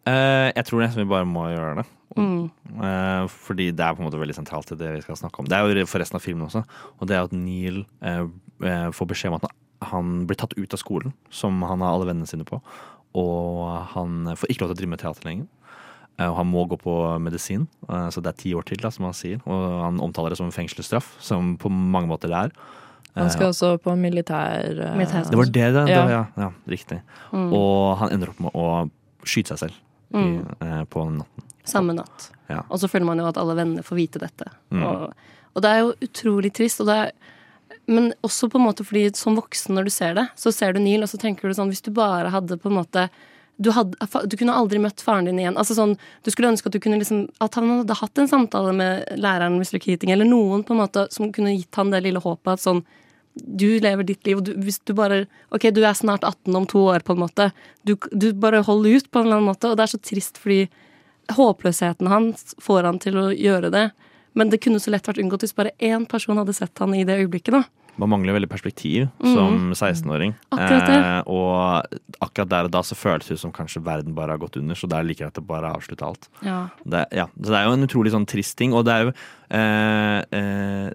Uh, jeg tror nesten vi bare må gjøre det. Mm. Uh, fordi det er på en måte veldig sentralt i det vi skal snakke om. Det er jo for resten av filmen også. Og det er at Neil uh, får beskjed om at han, han blir tatt ut av skolen, som han har alle vennene sine på. Og han får ikke lov til å drive med teater lenger. Eh, Og han må gå på medisin, eh, så det er ti år til, da, som han sier. Og han omtaler det som en fengselsstraff, som på mange måter det er. Han Eh, skal også på militær... eh, Militær- det var det, det, Ja. ja. ja. Riktig. Mm. Og han ender opp med å skyte seg selv i, Mm. eh, på natten. Samme natt. Ja. Og så føler man jo at alle vennene får vite dette. Mm. Og, og det er jo utrolig trist. Og det er, men også på en måte fordi som voksen når du ser det, så ser du Neil, og så tenker du sånn Hvis du bare hadde på en måte du, hadde, du kunne aldri møtt faren din igjen. Altså sånn, du skulle ønske at du kunne liksom, at han hadde hatt en samtale med læreren Mr. Keating, eller noen på en måte som kunne gitt han det lille håpet at sånn du lever ditt liv, og du, hvis du bare Ok, du er snart 18 om to år, på en måte. Du, du bare holder ut på en eller annen måte. Og det er så trist fordi håpløsheten hans får han til å gjøre det. Men det kunne så lett vært unngått hvis bare én person hadde sett han i det øyeblikket. da. Man mangler veldig perspektiv Mhm. som 16-åring. Akkurat det. Eh, og akkurat der og da så føles det ut som kanskje verden bare har gått under, så det er like greit å bare avslutte alt. Ja. Det, ja, så det er jo en utrolig sånn trist ting, og det er jo eh, eh,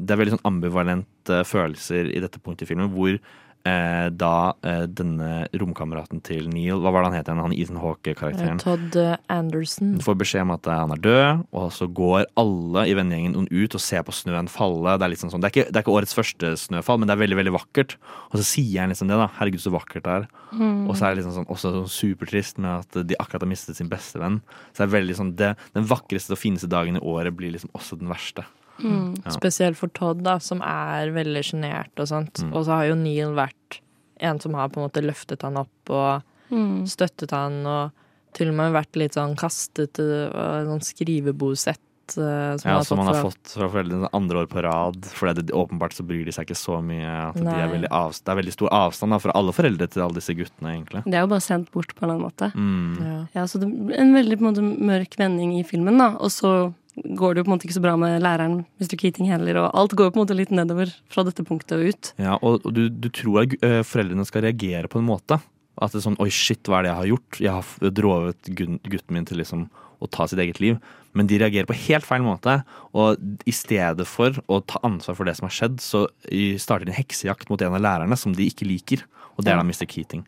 Det er veldig sånn ambivalente følelser i dette punktet i filmen, hvor eh, da eh, denne romkameraten til Neil, hva var det han het igjen, han Ethan Eh, Hawke-karakteren? Todd Anderson. Du får beskjed om at eh, han er død, og så går alle i vennegjengen ut og ser på snøen falle. Det er, liksom sånn, det er, ikke, det er ikke årets første snøfall, men det er veldig veldig vakkert. Og så sier han liksom det, da. Herregud, så vakkert det er. Mm. Og så er det liksom sånn, også sånn supertrist med at de akkurat har mistet sin beste venn. Så det er veldig sånn, det, Den vakreste og fineste dagen i året blir liksom også den verste. Mm. Ja. Spesielt for Todd, da, som er veldig sjenert og sånt. Mm. Og så har jo Neil vært en som har på en måte løftet han opp og Mm. støttet han, og til og med vært litt sånn kastet og sånn skrivebordsett eh, som Ja, har som han har fra fått fra foreldrene andre år på rad. For det, åpenbart så bryr de seg ikke så mye. At de er veldig det er veldig stor avstand da, fra alle foreldre til alle disse guttene, egentlig. Det er jo bare sendt bort på en eller annen måte. Mm. Ja, så det en veldig på en måte, mørk vending i filmen, da. Og så går det jo på en måte ikke så bra med læreren, Mr. Keating heller, og alt går jo på en måte litt nedover fra dette punktet og ut. Ja, og du, du tror at eh, foreldrene skal reagere på en måte. At det er sånn Oi, shit, hva er det jeg har gjort? Jeg har drovet gutten min til liksom å ta sitt eget liv. Men de reagerer på helt feil måte. Og i stedet for å ta ansvar for det som har skjedd, så starter de en heksejakt mot en av lærerne som de ikke liker. Og det er da Mr. Keating.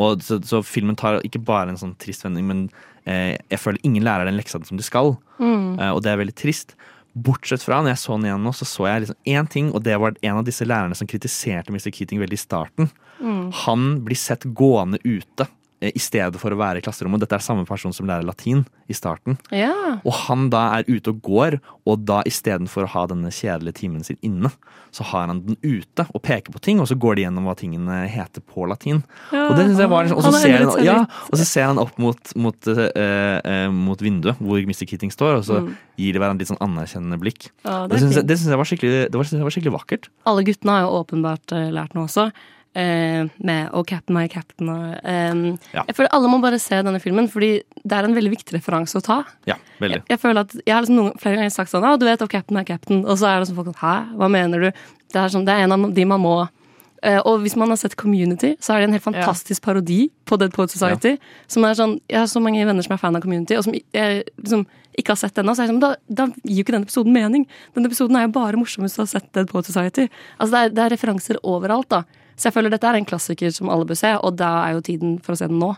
Og så, så filmen tar ikke bare en sånn trist vending, men eh, jeg føler ingen lærer den leksa som de skal. Mm. Eh, og det er veldig trist. Bortsett fra når jeg så den igjen nå, så så jeg liksom én ting, og det var en av disse lærerne som kritiserte Mr. Keating veldig i starten. Mm. Han blir sett gående ute i stedet for å være i klasserommet. Dette er samme person som lærer latin i starten. Ja. Og han da er ute og går, og da istedenfor å ha denne kjedelige timen sin inne, så har han den ute og peker på ting, og så går de gjennom hva tingene heter på latin. Ja. Og det var liksom, og så ser han, ja, og så ser han opp mot, mot, uh, uh, mot vinduet hvor Mr. Keating står, og så Mm. gir de hverandre litt sånn anerkjennende blikk. Det syns jeg, jeg jeg var skikkelig vakkert. Alle guttene har jo åpenbart eh, lært noe også. Eh, med Oh Captain My Captain og um, Ja. Jeg føler alle må bare se denne filmen, fordi det er en veldig viktig referanse å ta. Ja, veldig. Jeg føler at jeg har liksom noen, flere ganger sagt sånn ah, du vet Oh Captain My Captain, og så er det sånn folk sånn hæ, hva mener du? Det er, sånn, det er en av de man må uh, og hvis man har sett Community, så er det en helt fantastisk parodi på Dead Poet Society. Som er sånn, Jeg har så mange venner som er fan av Community, og som jeg liksom ikke har sett ennå. Så er jeg sånn, da, da gir jo ikke den episoden mening. Den episoden er jo bare morsom hvis du har sett Dead Poet Society. Altså Det er, det er referanser overalt, da. Så jeg føler dette er en klassiker som alle bør se, og da er jo tiden for å se den nå.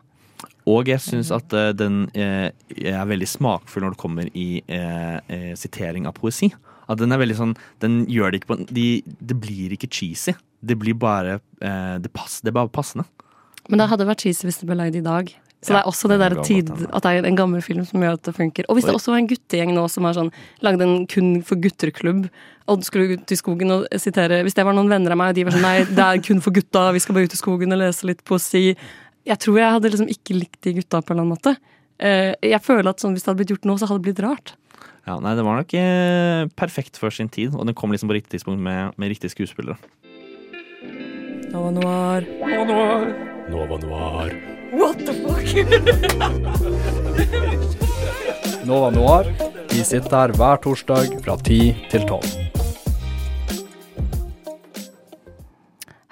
Og jeg syns at eh, den eh, er veldig smakfull når det kommer i eh, sitering av poesi. At den er veldig sånn Den gjør det ikke på de, Det blir ikke cheesy. Det blir bare det, pass, det er bare passende. Men det hadde vært cheesy hvis det ble lagd i dag. Så Ja, det er også det der tid, at det er en gammel film som gjør at det funker. Og hvis det også var en guttegjeng nå som har sånn, lagde en kun for gutter-klubb, og skulle ut i skogen og sitere Hvis det var noen venner av meg, og de var sånn nei, det er kun for gutta, vi skal bare ut i skogen og lese litt poesi. Jeg tror jeg hadde liksom ikke likt de gutta på en eller annen måte. Eh, Jeg føler at sånn, hvis det hadde blitt gjort nå, så hadde det blitt rart. Ja, nei, Det var nok eh, perfekt for sin tid, og den kom liksom på riktig tidspunkt med, med riktige skuespillere. Nova Noir. Nova Noir. Nova Noir. What the fuck? Nova Noir. Vi sitter her hver torsdag fra 10 til 12.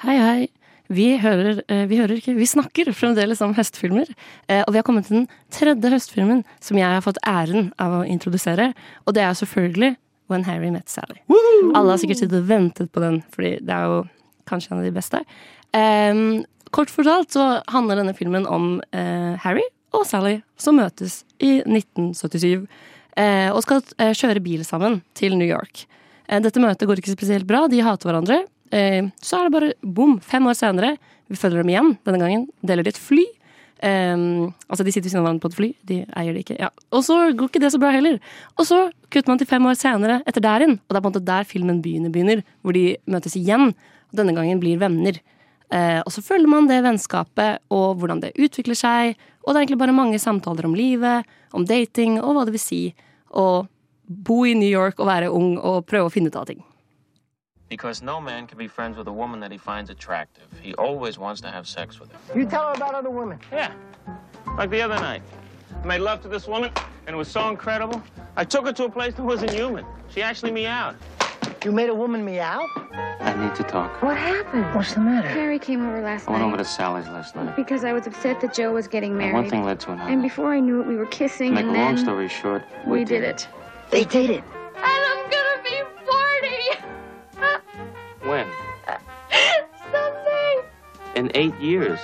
Hei, hei. Vi hører, eh, vi hører ikke, vi snakker fremdeles om høstfilmer. eh, Og vi har kommet til den tredje høstfilmen som jeg har fått æren av å introdusere. Og det er selvfølgelig When Harry Met Sally. Alle har sikkert sittet og ventet på den, fordi det er jo kanskje en av de beste. Em, kort fortalt så handler denne filmen om eh, Harry og Sally som møtes i 1977 eh, og skal eh, kjøre bil sammen til New York. Eh, dette møtet går ikke spesielt bra, de hater hverandre. Eh, så er det bare bom, fem år senere. Vi følger dem igjen. Denne gangen deler de et fly. Um, altså De sitter ved siden av hverandre på et fly. De eier det ikke. Ja. Og så går ikke det så bra heller. Og så kutter man til fem år senere etter der inn. Og det er på en måte der filmen begynner, begynner hvor de møtes igjen. Og denne gangen blir venner. Eh, og så følger man det vennskapet og hvordan det utvikler seg. Og det er egentlig bare mange samtaler om livet, om dating og hva det vil si å bo i New York og være ung og prøve å finne ut av ting. Because no man can be friends with a woman that he finds attractive. He always wants to have sex with her. You tell her about other women. Yeah. Like the other night. I made love to this woman, and it was so incredible. I took her to a place that wasn't human. She actually meowed. You made a woman meow? I need to talk. What happened? What's the matter? Harry came over last night. I went over to Sally's last night. because I was upset that Joe was getting And married. one thing led to another. And before I knew it, we were kissing, to make a and long story short, we did it. They dated. And I'm gonna be forty When? someday. In eight years.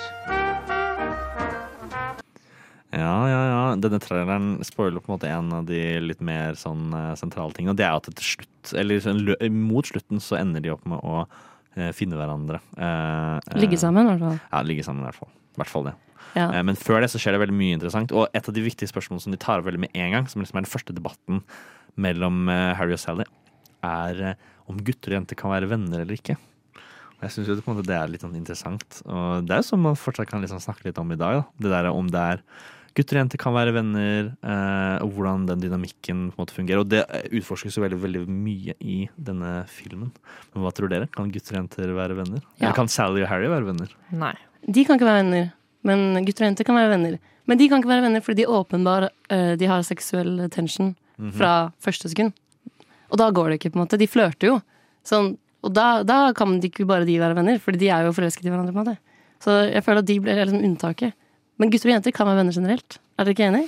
Ja, ja, ja. Denne traileren spoiler på en måte en av de litt mer sånn eh, sentrale tingene. Og det er at til slutt, eller sånn mot slutten, så ender de opp med å eh, finne hverandre. Eh, Ligge sammen, i hvert fall. Ja, ligge sammen i hvert fall. I hvert fall det. Ja. Men før det så skjer det veldig mye interessant. Og et av de viktige spørsmålene som de tar opp veldig med en gang, som liksom er den første debatten mellom Harry og Sally, er om gutter og jenter kan være venner eller ikke. Og jeg syns det, det er litt sånn interessant. Og det er jo som man fortsatt kan liksom snakke litt om i dag. Da. Det der om det er gutter og jenter kan være venner, eh, og hvordan den dynamikken på en måte fungerer. Og det utforskes jo veldig, veldig mye i denne filmen. Men hva tror dere? Kan gutter og jenter være venner? Ja. Eller kan Sally og Harry være venner? Nei. De kan ikke være venner, men gutter og jenter kan være venner. Men de kan ikke være venner fordi de åpenbar eh, De har seksuell tension Mhm. fra første sekund. Og da går det ikke, på en måte. De flørter jo. Sånn, og da, da kan de ikke bare de være venner, Fordi de er jo forelsket i hverandre. på en måte Så jeg føler at de blir liksom unntaket. Men gutter og jenter kan være venner generelt. Er dere ikke enig?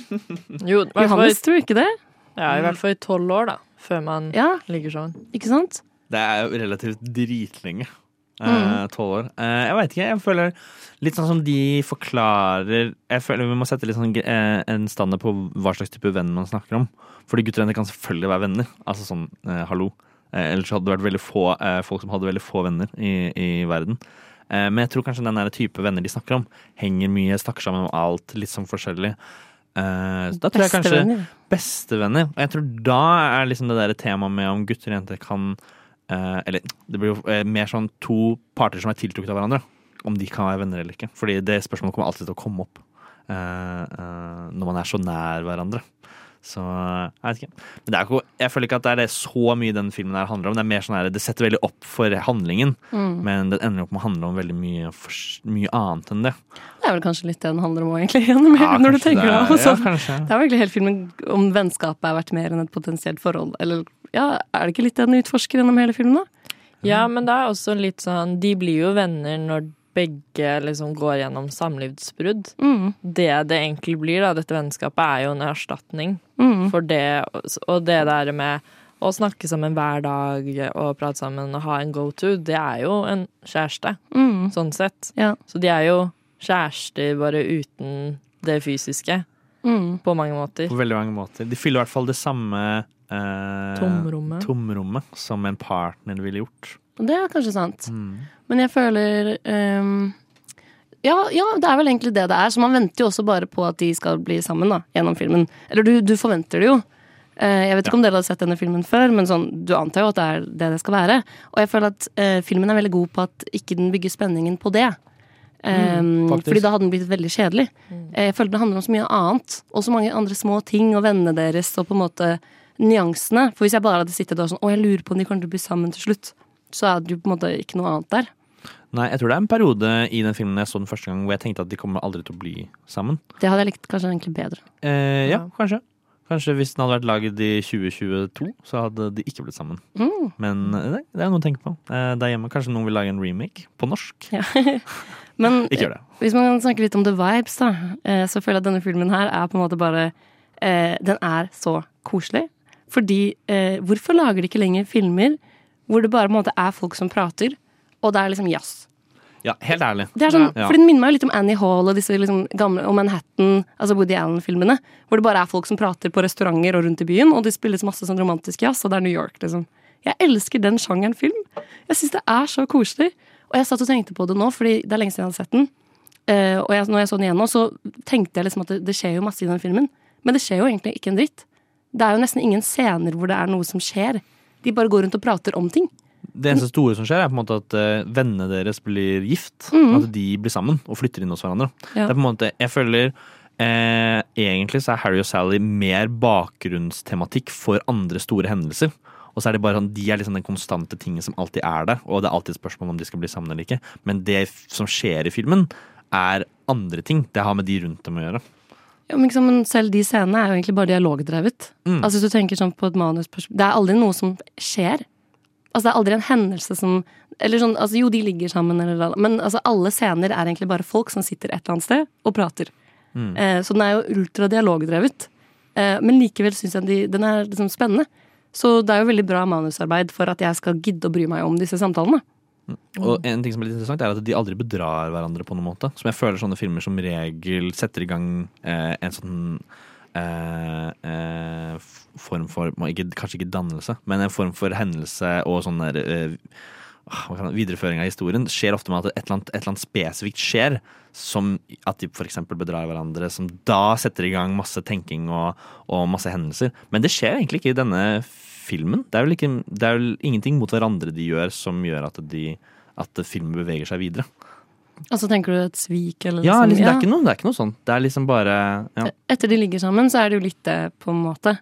Jo, i hvert fall- Johannes tror ikke det. Ja, i hvert fall i tolv år, da. Før man Ja. ligger sånn. Ikke sant? Det er jo relativt dritlenge. Tolv Tolv år. Eh, jeg veit ikke. Jeg føler litt sånn som de forklarer Jeg føler vi må sette litt sånn eh, en standard på hva slags type venn man snakker om. Fordi gutter og jenter kan selvfølgelig være venner. Altså sånn eh, hallo. Eh, ellers hadde det vært veldig få eh, folk som hadde veldig få venner i, i verden. Eh, men jeg tror kanskje den der type venner de snakker om, henger mye, snakker sammen om alt, litt sånn forskjellig. Eh, da tror jeg kanskje Bestevenner. Og jeg tror da er liksom det der temaet med om gutter og jenter kan eh, Eller det blir jo mer sånn to parter som er tiltrukket av hverandre. Om de kan være venner eller ikke. Fordi det spørsmålet kommer alltid til å komme opp når man er så nær hverandre. Så jeg vet ikke. Men det er ikke, jeg føler ikke at det er det så mye den filmen her handler om. Det er mer sånn her, det setter veldig opp for handlingen, Mm. men den ender opp med å handle om veldig mye, for, mye annet enn det. Det er vel kanskje litt det den handler om òg, egentlig. Ja, når du tenker det er- ja. Det er vel egentlig hele filmen om vennskapet er verdt mer enn et potensielt forhold. Eller ja, er det ikke litt det den utforsker gjennom hele filmen, da? Ja, men det er også litt sånn De blir jo venner når begge liksom går gjennom samlivsbrudd. Mm. Det det egentlig blir, da, dette vennskapet, er jo en erstatning Mm. for det, og det der med å snakke sammen hver dag og prate sammen og ha en go-to, det er jo en kjæreste, Mm. sånn sett. Ja. Så de er jo kjærester bare uten det fysiske, Mm. på mange måter. På veldig mange måter. De fyller i hvert fall det samme eh, Tomrommet. tomrommet som en partner ville gjort. Og det er kanskje sant. Mm. Men jeg føler um, ja, ja, det er vel egentlig det det er. Så man venter jo også bare på at de skal bli sammen da, gjennom filmen. Eller du, du forventer det jo. Eh, jeg vet ikke om dere hadde sett denne filmen før, men sånn, du antar jo at det er det det skal være. Og jeg føler at eh, filmen er veldig god på at ikke den bygger spenningen på det. Um, mm, fordi da hadde den blitt veldig kjedelig. Mm. Jeg føler det handler om så mye annet. Og så mange andre små ting, og vennene deres, og på en måte nyansene. For hvis jeg bare hadde sittet og sånn Å, jeg lurer på om de kommer til å bli sammen til slutt. Så er det jo på en måte ikke noe annet der. Nei, jeg tror det er en periode i den filmen jeg så den første gang hvor jeg tenkte at de kommer aldri til å bli sammen. Det hadde jeg likt kanskje egentlig bedre. Eh, ja, kanskje. Kanskje hvis den hadde vært laget i 2022, så hadde de ikke blitt sammen. Mm. Men eh, det, det er noe å tenke på. Eh, der hjemme kanskje noen vil lage en remake på norsk. Ja. Men Ikke gjør det. hvis man kan snakke litt om the vibes, da, eh, så føler jeg at denne filmen her er på en måte bare eh, Den er så koselig. Fordi eh, hvorfor lager de ikke lenger filmer hvor det bare måte er folk som prater, og det er liksom jazz? Ja, helt ærlig. Det er sånn, Ja. For Den minner meg litt om Annie Hall og disse liksom gamle, og Manhattan, altså Woody Allen-filmene. Hvor det bare er folk som prater på restauranter og rundt i byen, og det spilles masse sånn romantisk jazz, og det er New York, liksom. Jeg elsker den sjangeren film. Jeg syns det er så koselig. Og jeg satt og tenkte på det nå, fordi det er lenge siden jeg hadde sett den. Uh, og jeg, når jeg så den igjen nå, så tenkte jeg liksom at det, det skjer jo masse i den filmen. Men det skjer jo egentlig ikke en dritt. Det er jo nesten ingen scener hvor det er noe som skjer. De bare går rundt og prater om ting. Det eneste store som skjer, er på en måte at eh, vennene deres blir gift. Mhm. At de blir sammen og flytter inn hos hverandre. Ja. Det er på en måte, jeg føler eh, Egentlig så er Harry og Sally mer bakgrunnstematikk for andre store hendelser. Og så er det bare sånn, De er liksom den konstante tingen som alltid er der. Og det er alltid et spørsmål om de skal bli sammen eller ikke. Men det som skjer i filmen, er andre ting. Det har med de rundt dem å gjøre. Ja, men, liksom, selv de scenene er jo egentlig bare dialogdrevet. Mm. Altså Hvis du tenker sånn på et manus Det er aldri noe som skjer. Altså Det er aldri en hendelse som Eller sånn, altså Jo, de ligger sammen, eller, men altså, alle scener er egentlig bare folk som sitter et eller annet sted og prater. Mm. Eh, så den er jo ultradialogdrevet. Eh, men likevel syns jeg de, den er liksom spennende. Så det er jo veldig bra manusarbeid for at jeg skal gidde å bry meg om disse samtalene. Og en ting som er litt interessant er at de aldri bedrar hverandre på noen måte. Som jeg føler sånne filmer som regel setter i gang eh, en sånn eh, eh, form for ikke, Kanskje ikke dannelse, men en form for hendelse og sånn der eh, kan, Videreføring av historien skjer ofte med at et eller annet, et eller annet spesifikt skjer. Som at de f.eks. bedrar hverandre, som da setter i gang masse tenking og, og masse hendelser. Men det skjer egentlig ikke i denne filmen. Det er, vel ikke, det er vel ingenting mot hverandre de gjør som gjør at, de, at filmen beveger seg videre. Altså tenker du et svik eller Ja, liksom, det, er ikke noe, det er ikke noe sånt. Det er liksom bare ja. Etter de ligger sammen, så er det jo litt det, på en måte.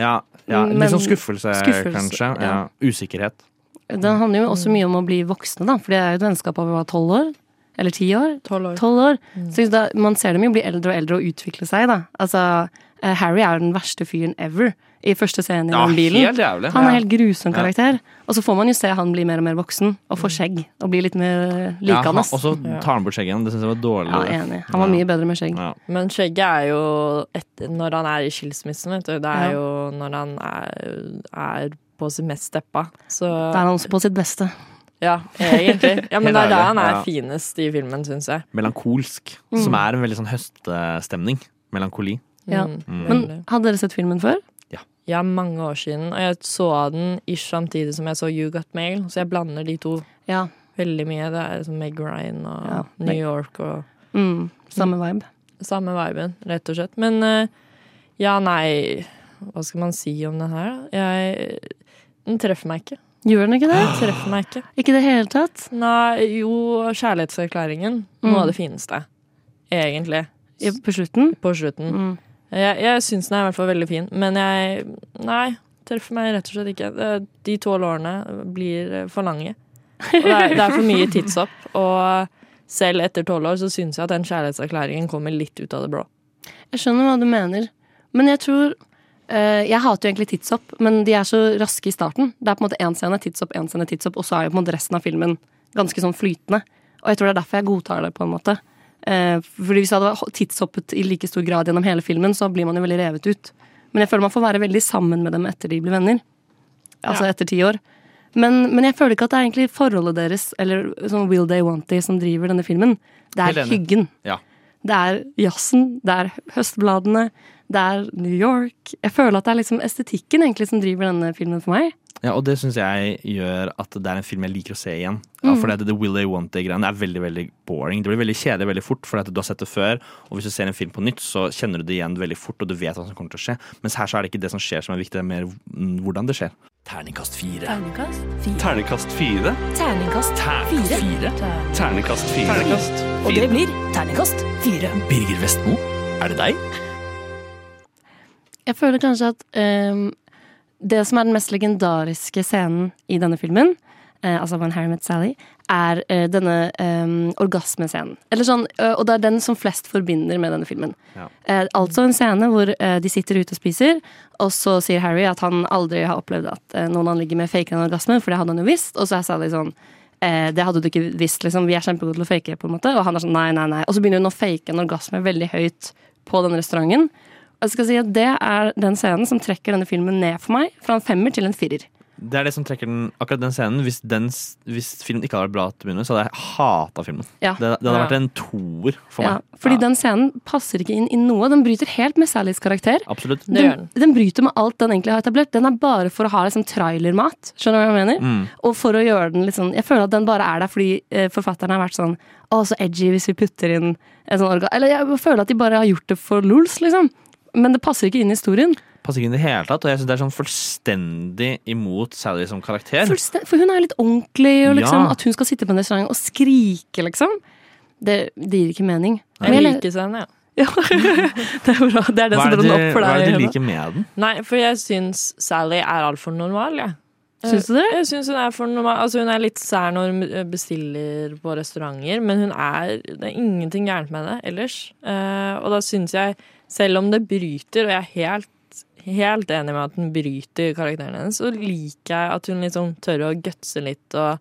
Ja, ja Men- litt sånn skuffelse, skuffelse, kanskje. Ja. ja. Usikkerhet. Det handler jo også mye om å bli voksne, da. For det er jo et vennskap av hva, tolv år? Eller ti år? Tolv år. Tolv år. Så da, man ser dem jo bli eldre og eldre og utvikle seg, da. Altså, eh, Harry er jo den verste fyren ever i første scenen i Ja, den bilen. helt jævlig. Han er Ja. helt grusom karakter. Og så får man jo se han bli mer og mer voksen, og får skjegg. Og bli litt mer Ja, og så tar han bort skjegget igjen. Det syns jeg var dårlig. Ja, enig. Han var mye bedre med skjegg. Ja. Men skjegget er jo et, når han er i skilsmissen, vet du. Det er Ja. jo når han er, er på sitt mest steppa. Så Da er han også på sitt beste. Ja, egentlig. Ja, men det er da han er ja. finest i filmen, syns jeg. Melankolsk. Mm. Som er en veldig sånn høststemning. Melankoli. Ja. Mm. Men hadde dere sett filmen før? Ja, mange år siden. Og jeg så den ish samtidig som jeg så You Got Mail, så jeg blander de to Ja. veldig mye. Det er som Meg Ryan og Ja. New York og Mm, samme vibe. Samme viben, rett og slett. Men eh, ja, nei Hva skal man si om den her, da? Jeg Den treffer meg ikke. Gjør den ikke det? Den treffer meg ikke. Ikke det hele tatt? Nei, jo, kjærlighetserklæringen. Noe Mm. av det fineste. Egentlig. I- På slutten? På slutten. Mm. Jeg, jeg syns den er i hvert fall veldig fin, men jeg Nei, treffer meg rett og slett ikke. De tolv årene blir for lange. Og det er, det er for mye tidshopp. Og selv etter tolv år så syns jeg at den kjærlighetserklæringen kommer litt ut av det blå. Jeg skjønner hva du mener, men jeg tror eh, Jeg hater jo egentlig tidshopp, men de er så raske i starten. Det er på en måte én scene, tidshopp, én scene, tidshopp, og så er jo på en måte resten av filmen ganske sånn flytende. Og jeg tror det er derfor jeg godtar det, på en måte. Eh, fordi hvis jeg hadde tidshoppet i like stor grad gjennom hele filmen, så blir man jo veldig revet ut. Men jeg føler man får være veldig sammen med dem etter de blir venner. Altså etter ti år. Men, men jeg føler ikke at det er egentlig forholdet deres, eller sånn Will They Want They, som driver denne filmen. Det er hyggen. Ja. Det er jazzen, det er høstbladene, det er New York. Jeg føler at det er liksom estetikken egentlig som driver denne filmen for meg. Ja, og det syns jeg gjør at det er en film jeg liker å se igjen. Mm. Ja, for det, det Will They Want They-greiene er veldig veldig boring. Det blir veldig kjedelig veldig fort, for du har sett det før. Og hvis du ser en film på nytt, så kjenner du det igjen veldig fort, og du vet hva som kommer til å skje. Mens her så er det ikke det som skjer som er viktig, det er mer mm, hvordan det skjer. Terningkast fire. Terningkast fire. Terningkast fire. Terningkast Terningkast fire. Terningkast fire. Og det blir terningkast fire. Birger Vestmo, er det deg? Jeg føler kanskje at um, det som er den mest legendariske scenen i denne filmen, eh, altså When Harry Met Sally, er eh, denne ehm, orgasmescenen. Eller sånn, og det er den som flest forbinder med denne filmen. Ja. Eh, altså en scene hvor eh, de sitter ute og spiser, og så sier Harry at han aldri har opplevd at eh, noen han ligger med, faker en orgasme, for det hadde han jo visst. Og så er Sally sånn eh, Det hadde du ikke visst, liksom. Vi er kjempegode til å fake, på en måte. Og han er sånn nei, nei, nei. Og så begynner hun å fake en orgasme veldig høyt på den restauranten. Jeg skal si at Det er den scenen som trekker denne filmen ned for meg, fra en femmer til en firer. Det er det som trekker den, akkurat den scenen. Hvis, den, hvis filmen ikke hadde vært bra til å begynne så hadde jeg hata filmen. Ja. Det, det hadde Ja. vært en toer for Ja, meg. fordi den scenen passer ikke inn i noe. Den bryter helt med Sallys karakter. Absolutt. Den, den bryter med alt den egentlig har etablert. Den er bare for å ha liksom, trailermat. Skjønner du hva jeg mener? Mm. Og for å gjøre den litt sånn Jeg føler at den bare er der fordi eh, forfatteren har vært sånn Å, så edgy hvis vi putter inn en sånn organ Eller jeg føler at de bare har gjort det for lols, liksom. Men det passer ikke inn i historien. Passer ikke inn i det hele tatt, og jeg synes det er sånn fullstendig imot Sally som karakter. Fullsten- For hun er jo litt ordentlig, og liksom, Ja. at hun skal sitte på en restaurant og skrike, liksom. Det, det gir ikke mening. Jeg Men liker henne, ja. Ja, det er bra. Det er det Hva som er drar det den du, opp for deg. hva er det du liker med den? Nei, for jeg syns Sally er altfor normal, jeg. Syns du det? Jeg syns hun er for normal. Altså, hun er litt sær når hun bestiller på restauranter, men hun er Det er ingenting gærent med det ellers. Eh, og da syns jeg, selv om det bryter, og jeg er helt, helt enig med at den bryter karakteren hennes, så liker jeg at hun liksom tør å gutse litt og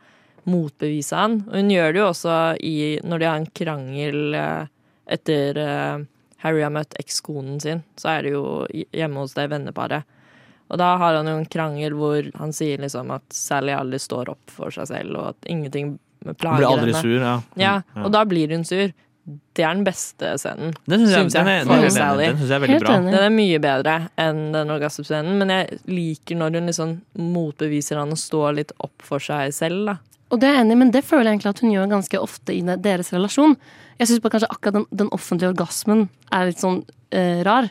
motbevise han. Og hun gjør det jo også i, når de har en krangel eh, etter eh, Harry har møtt ekskonen sin, så er det jo hjemme hos det venneparet. Og da har han jo en krangel hvor han sier liksom at Sally aldri står opp for seg selv, og at ingenting plager henne. Blir aldri henne. sur, ja. Ja, Ja. og da blir hun sur. Det er den beste scenen, Den synes jeg- syns jeg, den er- den er for. Sally. Den synes jeg er veldig Helt bra. enig. Den er mye bedre enn den orgasmescenen, men jeg liker når hun liksom motbeviser han og står litt opp for seg selv, da. Og det er jeg enig men det føler jeg egentlig at hun gjør ganske ofte i deres relasjon. Jeg syns kanskje akkurat den, den offentlige orgasmen er litt sånn eh, rar.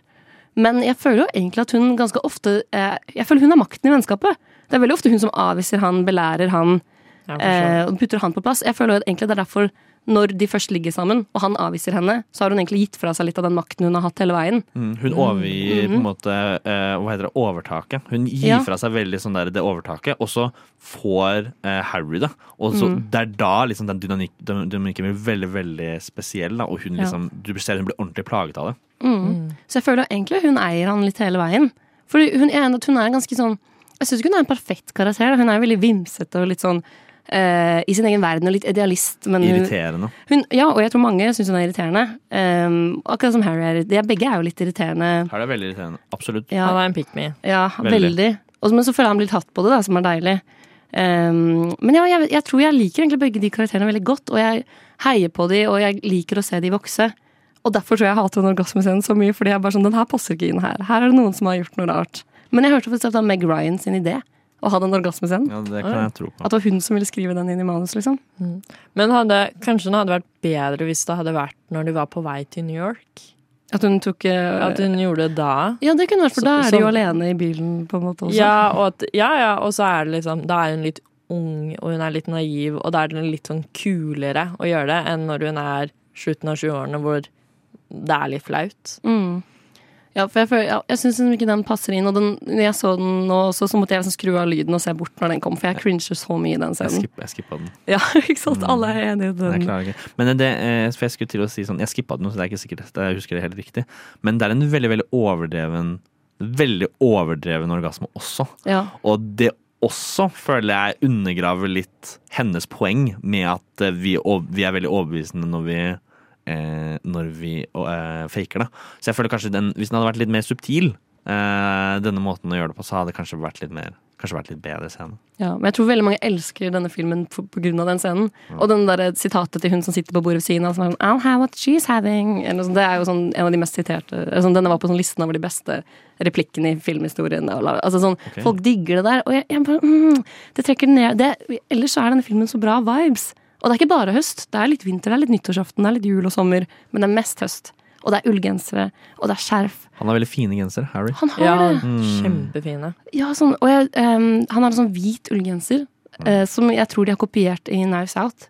Men jeg føler jo egentlig at hun ganske ofte eh, Jeg føler hun har makten i vennskapet. Det er veldig ofte hun som avviser han, belærer han. Ja, eh, og putter han på plass. Jeg føler jo at egentlig det er derfor, når de først ligger sammen, og han avviser henne, så har hun egentlig gitt fra seg litt av den makten hun har hatt hele veien. Mm, hun overgir på en Mhm. måte eh, Hva heter det? Overtaket. Hun gir Ja. fra seg veldig sånn der det overtaket, og så får eh, Harry det. Og så Mm. det er da liksom den dynamik, dynamikken blir veldig, veldig spesiell, da, og hun Ja. liksom Du ser hun blir ordentlig plaget av det. Mm. Så jeg føler egentlig hun eier han litt hele veien. Fordi hun, jeg er en hun er ganske sånn Jeg syns ikke hun er en perfekt karakter. da. Hun er veldig vimsete og litt sånn eh, i sin egen verden og litt idealist. Men hun, Irriterende. hun, ja, og jeg tror mange syns hun er irriterende. Um, akkurat som Harry er. De begge er jo litt irriterende. Her er det veldig irriterende. Absolutt. Ja. Han er en pick me. Ja, Veldig. veldig. Og, men så føler jeg han blir tatt på det, da, som er deilig. Um, men ja, jeg, jeg tror jeg liker egentlig begge de karakterene veldig godt, og jeg heier på de, og jeg liker å se de vokse. Og derfor tror jeg jeg hater den orgasmescene så mye, fordi jeg bare sånn, den her passer ikke inn her. Her er det noen som har gjort noe rart. Men jeg hørte faktisk at det var Meg Ryan sin idé å ha en orgasmescenen. Ja, det kan jeg tro på. At det var hun som ville skrive den inn i manus, liksom. Men hadde, kanskje den hadde vært bedre hvis det hadde vært når de var på vei til New York? At hun tok eh, At hun gjorde det da? Ja, det kunne vært, for da er de jo alene i bilen, på en måte også. Ja, og, at, ja, ja, og så er det liksom Da er hun litt ung, og hun er litt naiv, og da er det litt sånn kulere å gjøre det enn når hun er slutten av 20-årene hvor det er litt flaut. Mm. Ja, for jeg, føler- ja, jeg syns liksom ikke den passer inn. Og den, når jeg så den nå også, så måtte jeg liksom skru av lyden og se bort når den kom, for jeg cringer så mye i den Jeg, scenen. skip, jeg skippa den. Ja, ikke sant? Alle er enige i Nei, Jeg den. klarer ikke. Men det, eh, for jeg skulle til å si sånn Jeg skippa den, så det er ikke sikkert jeg husker det helt riktig. Men det er en veldig, veldig overdreven Veldig overdreven orgasme også. Ja. Og det også føler jeg undergraver litt hennes poeng med at eh, vi, vi er veldig overbevisende når vi når vi eh, faker det. Så jeg føler kanskje den, hvis den hadde vært litt mer subtil, eh, denne måten å gjøre det på, så hadde det kanskje vært litt mer Kanskje vært litt bedre scene. Ja, men jeg tror veldig mange elsker denne filmen av den scenen. Og den der sitatet til hun som sitter på bordet ved siden av, som er sånn I'll have what she's having. Det er jo sånn en av de mest siterte sånn, Denne var på sånn listen over de beste replikkene i filmhistorien. Altså sånn, okay. Folk digger det der. Og jeg, jeg bare mm, Det trekker ned. Det, ellers så er denne filmen så bra vibes. Og det er ikke bare høst. Det er litt vinter, det er litt nyttårsaften, det er litt jul og sommer. Men det er mest høst. Og det er ullgensere, og det er skjerf. Han har veldig fine gensere, Harry. Han har Ja, det. Mm. kjempefine. Ja, sånn, og jeg, um, han har en sånn hvit ullgenser uh, som jeg tror de har kopiert i Now Out.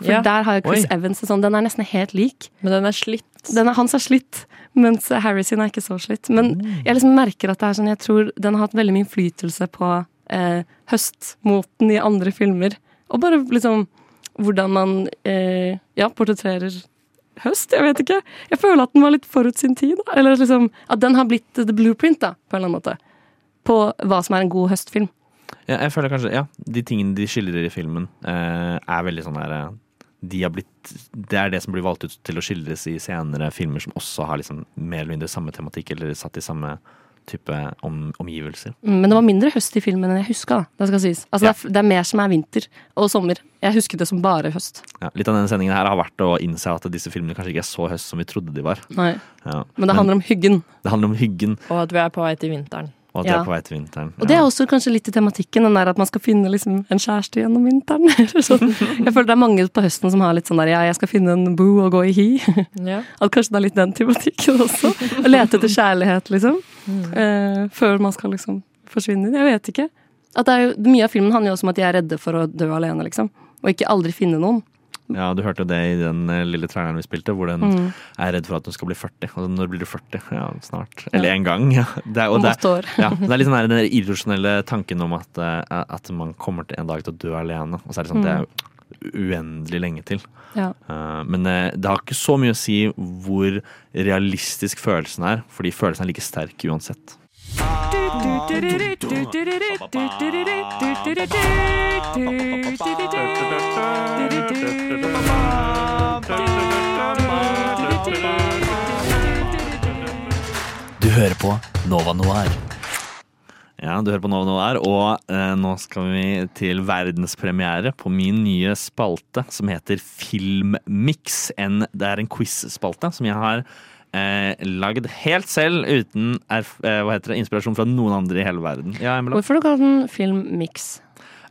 For Ja. der har jo Chris Oi. Evans en sånn, den er nesten helt lik. Men den er slitt. Den er, hans er slitt, mens Harry sin er ikke så slitt. Men jeg liksom merker at det er sånn, jeg tror den har hatt veldig mye innflytelse på uh, høstmoten i andre filmer. Og bare liksom hvordan man eh, ja, portretterer høst. Jeg vet ikke. Jeg føler at den var litt forut sin tid. Da. Eller liksom, at den har blitt the blueprint, da, på en eller annen måte. På hva som er en god høstfilm. Ja, jeg føler kanskje, ja, De tingene de skildrer i filmen, eh, er veldig sånn der eh, de har blitt, Det er det som blir valgt ut til å skildres i senere filmer som også har liksom mer eller mindre samme tematikk, eller satt i samme type om, omgivelser. Mm, Men det var mindre høst i filmen enn jeg huska. Det skal sies. Altså, Ja. det, er, det er mer som er vinter og sommer. Jeg husket det som bare høst. Ja, litt av denne sendingen her har vært å innse at disse filmene kanskje ikke er så høst som vi trodde de var. Nei. Ja, Men det handler om hyggen. det handler om hyggen, Og at vi er på vei til vinteren. Og at det er på vei til vinteren. Og det er også kanskje litt i tematikken, den der at man skal finne liksom en kjæreste gjennom vinteren. Jeg føler det er mange på høsten som har litt sånn der ja, jeg skal finne en boo og gå i hi. Ja. At kanskje det er litt den tematikken også. Å lete etter kjærlighet, liksom. Eh, før man skal liksom forsvinne. Jeg vet ikke. At det er jo, mye av filmen handler jo også om at de er redde for å dø alene, liksom. Og ikke aldri finne noen. Ja, du hørte det i den eh, lille traileren vi spilte, hvor den Mm. er redd for at hun skal bli 40. Og når blir du 40? Ja, snart. Eller en gang. Ja. Det er, det, ja, det er litt sånn den irrasjonelle tanken om at, eh, at man kommer til en dag til å dø alene. Og så er det sånn, det er uendelig lenge til. Ja. Eh, men det har ikke så mye å si hvor realistisk følelsen er, fordi følelsen er like sterk uansett. Du hører på Nova Noir. Ja, du hører på Nova Noir, og eh, nå skal vi til verdenspremiere på min nye spalte som heter Filmmix. Det er en quiz-spalte som jeg har eh, lagd helt selv, uten eh, hva heter det, inspirasjon fra noen andre i hele verden. Ja, Hvorfor har du kalt den filmmix?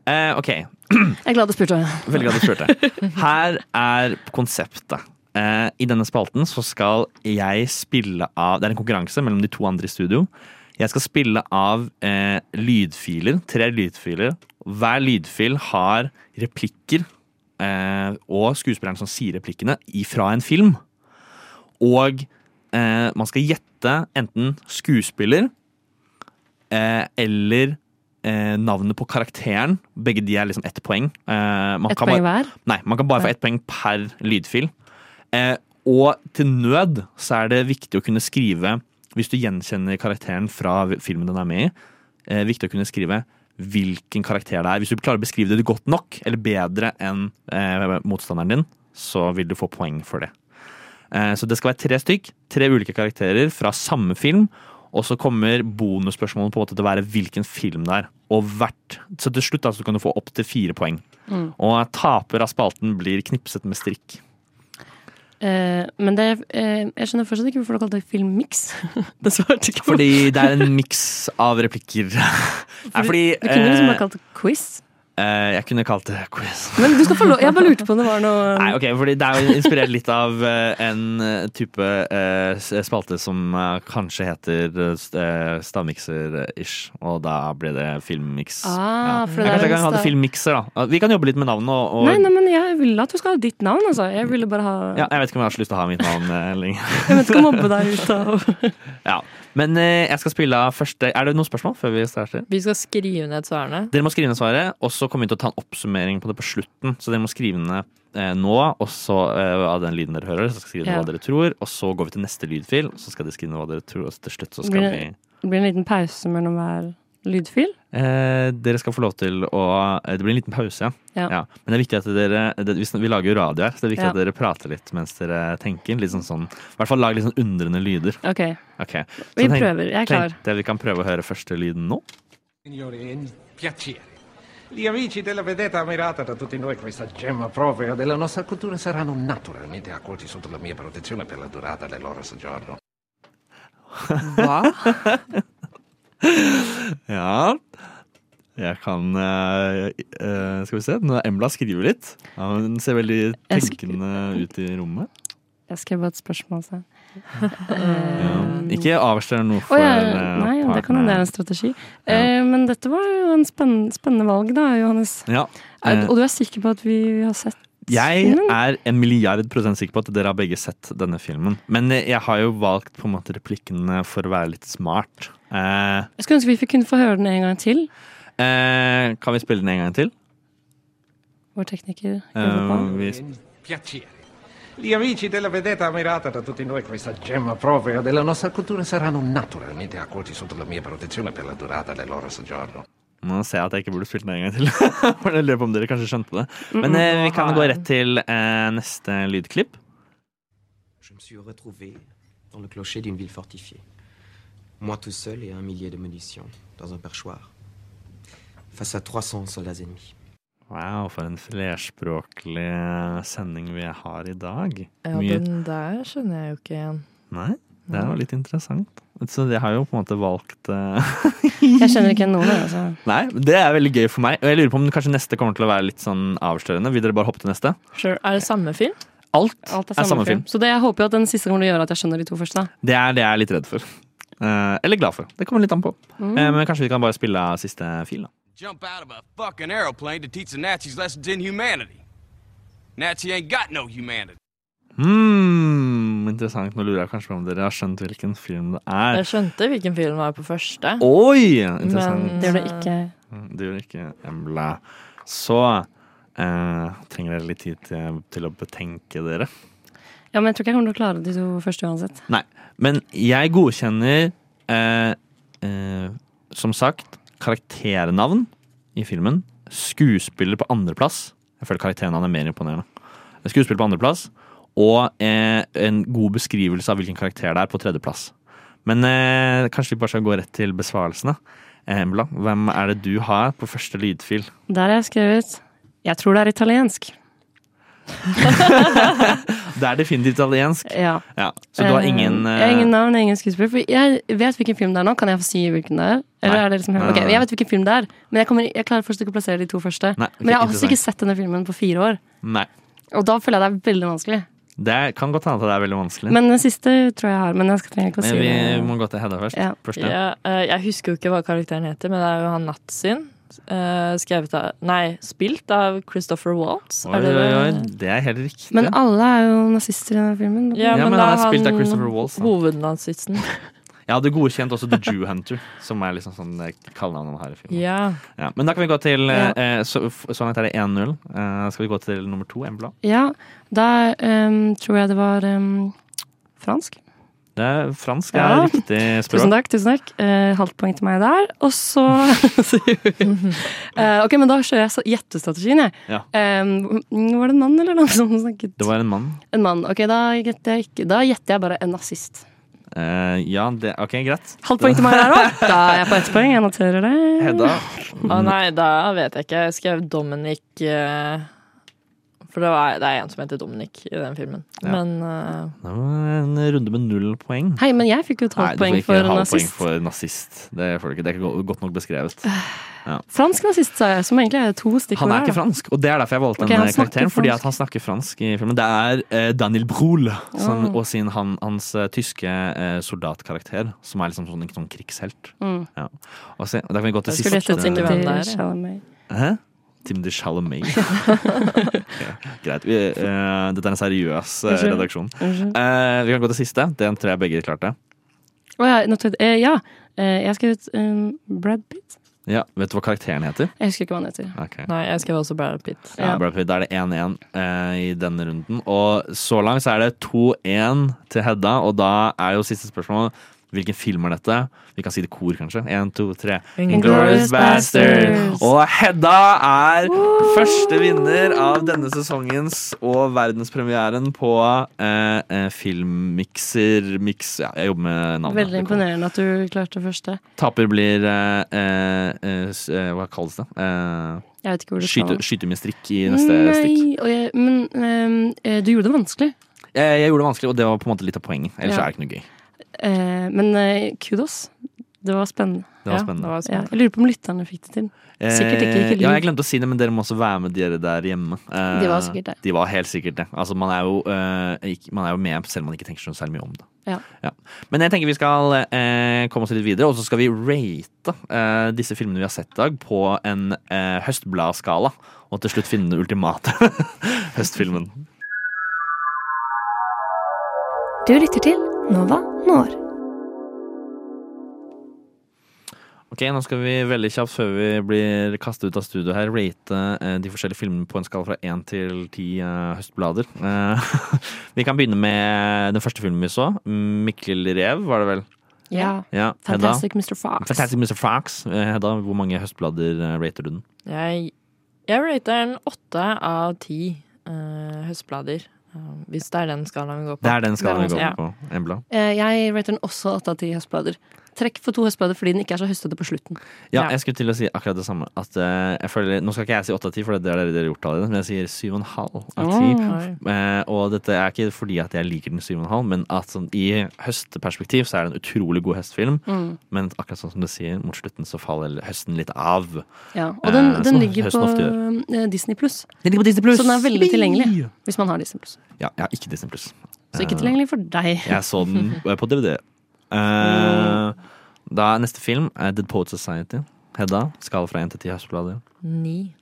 Eh, ok, Jeg er glad du spurte. veldig glad du spurte. Her er konseptet. Eh, I denne spalten så skal jeg spille av Det er en konkurranse mellom de to andre i studio. Jeg skal spille av eh, lydfiler. Tre lydfiler. Hver lydfil har replikker eh, og skuespilleren som sier replikkene fra en film. Og eh, man skal gjette enten skuespiller eh, eller eh, navnet på karakteren. Begge de er liksom ett poeng. Eh, Ett poeng bare- hver? Nei, man kan bare få ett poeng per lydfil. Eh, og til nød så er det viktig å kunne skrive, hvis du gjenkjenner karakteren fra filmen den er med i, eh, viktig å kunne skrive hvilken karakter det er. Hvis du klarer å beskrive det godt nok, eller bedre enn eh, motstanderen din, så vil du få poeng for det. Eh, så det skal være tre stykk, tre ulike karakterer fra samme film, og så kommer bonusspørsmålet på en måte til å være hvilken film det er. Og hvert, så til slutt altså, kan du få opp til fire poeng. Mm. Og taper av spalten blir knipset med strikk. Eh, men det, eh, jeg skjønner fortsatt ikke hvorfor du kalte det filmmiks. det svarte ikke på. Fordi det er en miks av replikker. Nei, fordi du kunne liksom eh, bare kalt det quiz. Eh, Jeg kunne kalt det quiz. Men du skal få lov. Jeg bare lurte på om det var noe Nei, ok, fordi Det er jo inspirert litt av uh, en eh, type uh, spalte som kanskje heter st- stavmikser-ish, og da ble det filmmix. Ah, ja. jeg kanskje jeg kan ha det filmmikser, da. Vi kan jobbe litt med navnet. Og, og Nei, nei, men jeg ville at du skal ha ditt navn, altså. Jeg ville bare ha ja, jeg vet ikke om jeg har så lyst til å ha mitt navn lenger. Jeg vet ikke om mobbe deg ut av ja. Men eh, jeg skal spille av første Er det noen spørsmål før vi starter? Vi skal skrive ned svarene. Dere må skrive ned svaret, og så kommer vi til å ta en oppsummering på det på slutten. Så dere må skrive ned eh, nå, og så eh, av den lyden dere hører, så skal dere skrive ned Ja. hva dere tror. Og så går vi til neste lydfil, så skal dere skrive ned hva dere tror, og så til slutt så skal Blir vi det, blir en liten pause mellom hver lydfil? eh, Dere skal få lov til å eh, Det blir en liten pause, ja. Ja. Men det er viktig at dere det, vi, vi lager jo radio her, så det er viktig Ja. at dere prater litt mens dere tenker. Litt sånn sånn I hvert fall lag litt sånn undrende lyder. OK. Ok. Så Vi tenk- prøver. Jeg er klar. tenkte jeg vi kan prøve å høre første lyden nå. Gli amici della vedetta ammirata da tutti noi questa gemma propria della nostra cultura saranno naturalmente accolti sotto la mia protezione per la durata del loro soggiorno. Hva? Ja. Jeg kan uh, eh, Skal vi se. Nå Embla skriver litt. Ja, hun ser veldig tenkende ut i rommet. Jeg skrev bare et spørsmål selv. Ja. Ikke avslør noe for for ja, Nei, nei, det kan hende det er en strategi. Uh, men dette var jo en spennende, spennende valg, da, Johannes. Ja. Eh, og du er sikker på at vi har sett Jeg er en milliard prosent sikker på at dere har begge sett denne filmen. Men eh, jeg har jo valgt på en måte replikkene for å være litt smart. Eh, Jeg skulle ønske vi fikk kunne få høre den en gang til. eh, kan vi spille den en gang til? Vår tekniker. Eh, vi. Gli amici della vedetta ammirata da tutti noi questa gemma propria della nostra cultura saranno naturalmente accolti sotto la mia protezione per la durata del loro soggiorno. Nå ser jeg at jeg ikke burde spilt den en gang til. For jeg lurer på om dere kanskje skjønte det. Men eh, vi kan gå rett til eh, neste lydklipp. Je me suis retrouvé dans le clocher d'une ville fortifiée. Moi tout seul et un millier de munitions dans un perchoir. Face à 300 soldats ennemis. Wow, for en flerspråklig sending vi har i dag. Ja, Mye- den der skjønner jeg jo ikke igjen. Nei, det er jo litt interessant. Så jeg har jo på en måte valgt eh, Jeg skjønner ikke noe. Altså. Nei, det er veldig gøy for meg. Og jeg lurer på om kanskje neste kommer til å være litt sånn avslørende. Vil dere bare hoppe til neste? Sure. Er det samme film? Alt, Alt er samme film. Så det, jeg håper jo at den siste kommer til å gjøre at jeg skjønner de to første. Da. Det er det jeg er litt redd for. Uh, eller glad for. Det kommer litt an på. Mm. Uh, men kanskje vi kan bare spille av siste fil, da. Jump out of a fucking aeroplane to teach the Nazis lessons in humanity. Nazi ain't got no humanity. Hmm, interessant. Nå lurer jeg kanskje på om dere har skjønt hvilken film det er. Jeg skjønte hvilken film det var på første. Oi! Interessant. Men- Det gjør det ikke. Mm, Det gjør ikke Embla. Så eh, trenger dere litt tid til, til å betenke dere. Ja, men jeg tror ikke jeg kommer til å klare de to første uansett. Nei, men jeg godkjenner eh, eh, som sagt karakternavn i filmen. Skuespiller på andreplass. Jeg føler karakternavn er mer imponerende. Skuespiller på andreplass. Og eh, en god beskrivelse av hvilken karakter det er, på tredjeplass. Men eh, kanskje vi bare skal gå rett til besvarelsene. Eh, Embla, hvem er det du har på første lydfil? Der har jeg skrevet Jeg tror det er italiensk. Det er definitivt italiensk. Ja. så du har ingen ingen Jeg har eh, ingen navn, ingen skuespiller. For jeg vet hvilken film det er nå. Kan jeg få si hvilken det er? Eller er det liksom Ok, Jeg vet hvilken film det er, men jeg, kommer, jeg klarer fortsatt ikke å plassere de to første. Nei, okay, men jeg har også ikke sett denne filmen på fire år. Nei. Og da føler jeg det er veldig vanskelig. Det kan godt hende at det er veldig vanskelig. Men den siste tror jeg jeg har. Men jeg skal trenger ikke å si Men vi det. må gå til Hedda først. Ja. først Ja, eh, jeg husker jo ikke hva karakteren heter, men det er jo han Natsin. eh, skrevet av Nei, spilt av Christopher Waltz. Oi, Er det oi, oi, det er helt riktig. Men alle er jo nazister i denne filmen. Ja, Ja, men, men det han er han, spilt av Christopher Waltz, hovednazisten. Jeg hadde godkjent også The Jew Hunter, som er liksom sånn eh, kallenavnet man har i filmen. Ja. Ja, men da kan vi gå til eh, så, så langt er det 1-0. Eh, skal vi gå til nummer to, Embla? Ja, da um, tror jeg det var um, fransk. Det er fransk er Ja. riktig språk. Tusen takk. tusen takk Eh, Halvt poeng til meg der. Og så Eh, Ok, men da kjører jeg gjettestrategien, jeg. Ja. Ehm, var det en mann eller noe som snakket? Det var en mann. En mann. Ok, da gjetter jeg, da gjetter jeg bare en nazist. Eh, ja, det, OK, greit. Halvt poeng til meg der òg. Da er jeg på ett poeng. Jeg noterer det. Hedda. Å nei, da vet jeg ikke. Jeg skrev Dominic eh, For det, var, det er en som heter Dominic i den filmen. Ja. Men uh, Det var en runde med null poeng. Hei, men jeg fikk jo et halvt poeng for nazist. poeng for nazist. Det får du ikke. Det er ikke godt nok beskrevet. Ja. Fransk nazist, sa jeg, som egentlig er to stikkord Han er ikke fransk, og det er derfor jeg valgte okay, den karakteren. Fransk. Fordi at han snakker fransk i filmen. Det er eh, Daniel Brohl som, Ah. og sin, han, hans uh, tyske uh, soldatkarakter, som er liksom sånn, sånn krigshelt. Mm. Ja. Og se, da kan vi gå til Jeg skulle siste. gjette hvem det er, Hæ? Timothy Chalamet. ja, Greit. Vi, uh, dette er en seriøs uh, redaksjon. Eh, vi kan gå til siste. Den tror jeg begge klarte. Å ja. Eh, ja. Eh, jeg har skrevet um, Brad Pitt. Ja, Vet du hva karakteren heter? Jeg husker ikke hva han heter. Okay. Nei, jeg skrev også Brad Pitt. Ja, Brad Pitt. Da er det 1-1 eh, i denne runden. Og så langt så er det 2-1 til Hedda, og da er jo siste spørsmål Hvilken film er dette? Vi kan si det kor, kanskje. Én, to, tre. Inglourious Bastards! Og Hedda er første vinner av denne sesongens og verdenspremieren på eh, eh, filmmikser Mix Ja, jeg jobber med navnet. Veldig imponerende at du klarte første. Taper blir eh, eh, eh, Hva kalles det? Eh, Jeg vet ikke hvor du skyte, skal. skyte med strikk i neste stikk. Nei, og jeg, men eh, du gjorde det vanskelig. Jeg, jeg gjorde det vanskelig, og det var på en måte litt av poenget. Ellers Ja. er det ikke noe gøy. Eh, men eh, kudos. Det var spennende. Det var Ja, det var Ja, jeg lurer på om lytterne fikk det til. Sikkert ikke. ikke Eh, ja, jeg glemte å si det, men dere må også være med dere der hjemme. Eh, De var sikkert det. De var helt sikkert det. Altså, man, er jo, eh, ikke, man er jo med selv om man ikke tenker så særlig mye om det. Ja. Men jeg tenker vi skal eh, komme oss litt videre, og så skal vi rate eh, disse filmene vi har sett i dag, på en eh, høstbladskala. Og til slutt finne den ultimate høstfilmen. Du lytter til Nova når. Ok, Nå skal vi veldig kjapt før vi blir kastet ut av studio her, rate eh, de forskjellige filmene på en skala fra én til ti eh, høstblader. Eh, vi kan begynne med den første filmen vi så. 'Mikkel Rev', var det vel? Ja. Ja, Hedda. Fantastic Mr. Fox. Fantastic Mr. Fox. Eh, Hedda, hvor mange høstblader rater du den? Jeg, jeg rater den åtte av ti eh, høstblader. Eh, hvis det er den skalaen vi går på. Det er den skalaen vi går på. Embla. Eh, jeg rater den også åtte av ti høstblader. Trekk for to høstblader fordi den ikke er så høstete på slutten. Ja, jeg skulle til å si akkurat det samme. At, eh, jeg føler, nå skal ikke jeg si åtte av ti, for det er det dere har gjort allerede, men jeg sier syv og en halv av ti. Oi. Eh, og dette er ikke fordi at jeg liker den syv og en halv, men at sånn, i høstperspektiv så er det en utrolig god høstfilm. Mm. Men akkurat sånn som du sier, mot slutten så faller høsten litt av. Ja. Og den, Eh, den ligger på Disney pluss. Den ligger på Disney Plus. Så den er veldig tilgjengelig hvis man har Disney pluss. Ja, jeg har ikke Disney Plus. Så ikke tilgjengelig for deg. Jeg så den eh, på DVD. Uh, da neste film er Dead Poet Society. Hedda, skal fra 1 til 10 høstblader. Ni.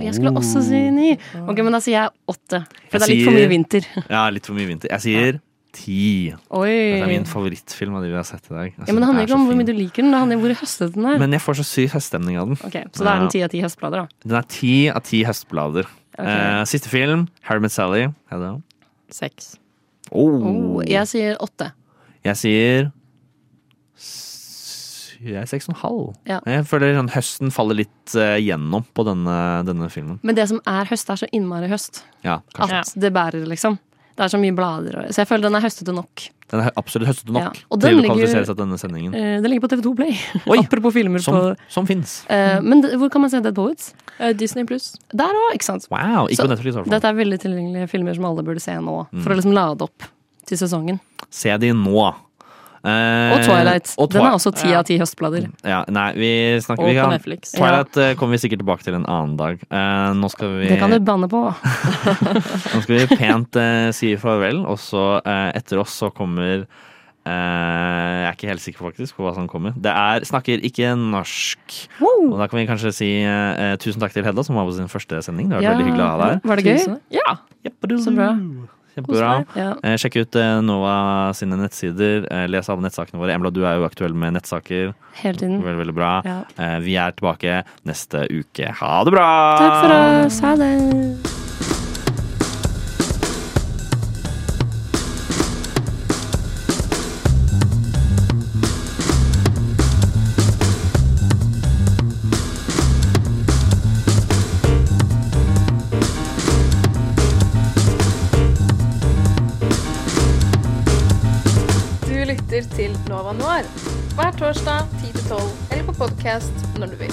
Jeg skulle også si ni. Ok, Men da sier jeg åtte. For Jeg det er litt for mye vinter. Ja, litt for mye vinter. Jeg sier ti. Oi. Det er min favorittfilm av de vi har sett i dag. Altså, Ja, men Det handler er ikke om hvor mye du liker den, det handler om hvor høstete den er. Men jeg får så syk høststemning av den. Ok, Så da er den ti av ti høstblader, da. Den er ti av ti høstblader. Okay. Uh, siste film, Harry Met Sally. Hedda. Seks. Oh. Oh, jeg sier åtte. Jeg sier s- Jeg er seks og en halv. Ja. Jeg føler sånn høsten faller litt eh, gjennom på denne, denne filmen. Men det som er høst, er så innmari høst. Ja, kanskje. At det bærer, liksom. Det er så mye blader. og- Så jeg føler den er høstete nok. Den er absolutt høstete nok Ja. Og til den å ligger- kvalifisere seg til denne sendingen. Uh, Den ligger på TV2 Play. Oi, Apropos filmer som, på som fins. Uh, Men hvor kan man se Dead Poets? Uh, Disney pluss. Der òg, ikke sant? Wow, ikke Så på Netflix i. Dette er veldig tilgjengelige filmer som alle burde se nå, for Mm. å liksom lade opp til sesongen. Se de nå. Eh, Og Twilight. og Den er også ti Ja. av ti høstblader. Ja, nei, vi snakker Og vi på Netflix. Twilight ja. kommer vi sikkert tilbake til en annen dag. Eh, nå skal vi Det kan du banne på. Nå skal vi pent eh, si farvel, og så eh, etter oss så kommer Uh, Jeg er ikke helt sikker faktisk på hva som kommer. Det er Snakker ikke norsk. Og da kan vi kanskje si uh, tusen takk til Hedda, som var på sin første sending. Det var Ja, veldig hyggelig å ha deg her. Var det gøy? Tusen. Ja. Så bra. Kjempebra. Ja. Eh, sjekk ut eh, Nova sine nettsider. Eh, les alle nettsakene våre. Embla, du er jo aktuell med nettsaker. Hele tiden. Veldig, veldig bra. Ja. Eh, vi er tilbake neste uke. Ha det bra! Takk for oss. Ha det. Lytter til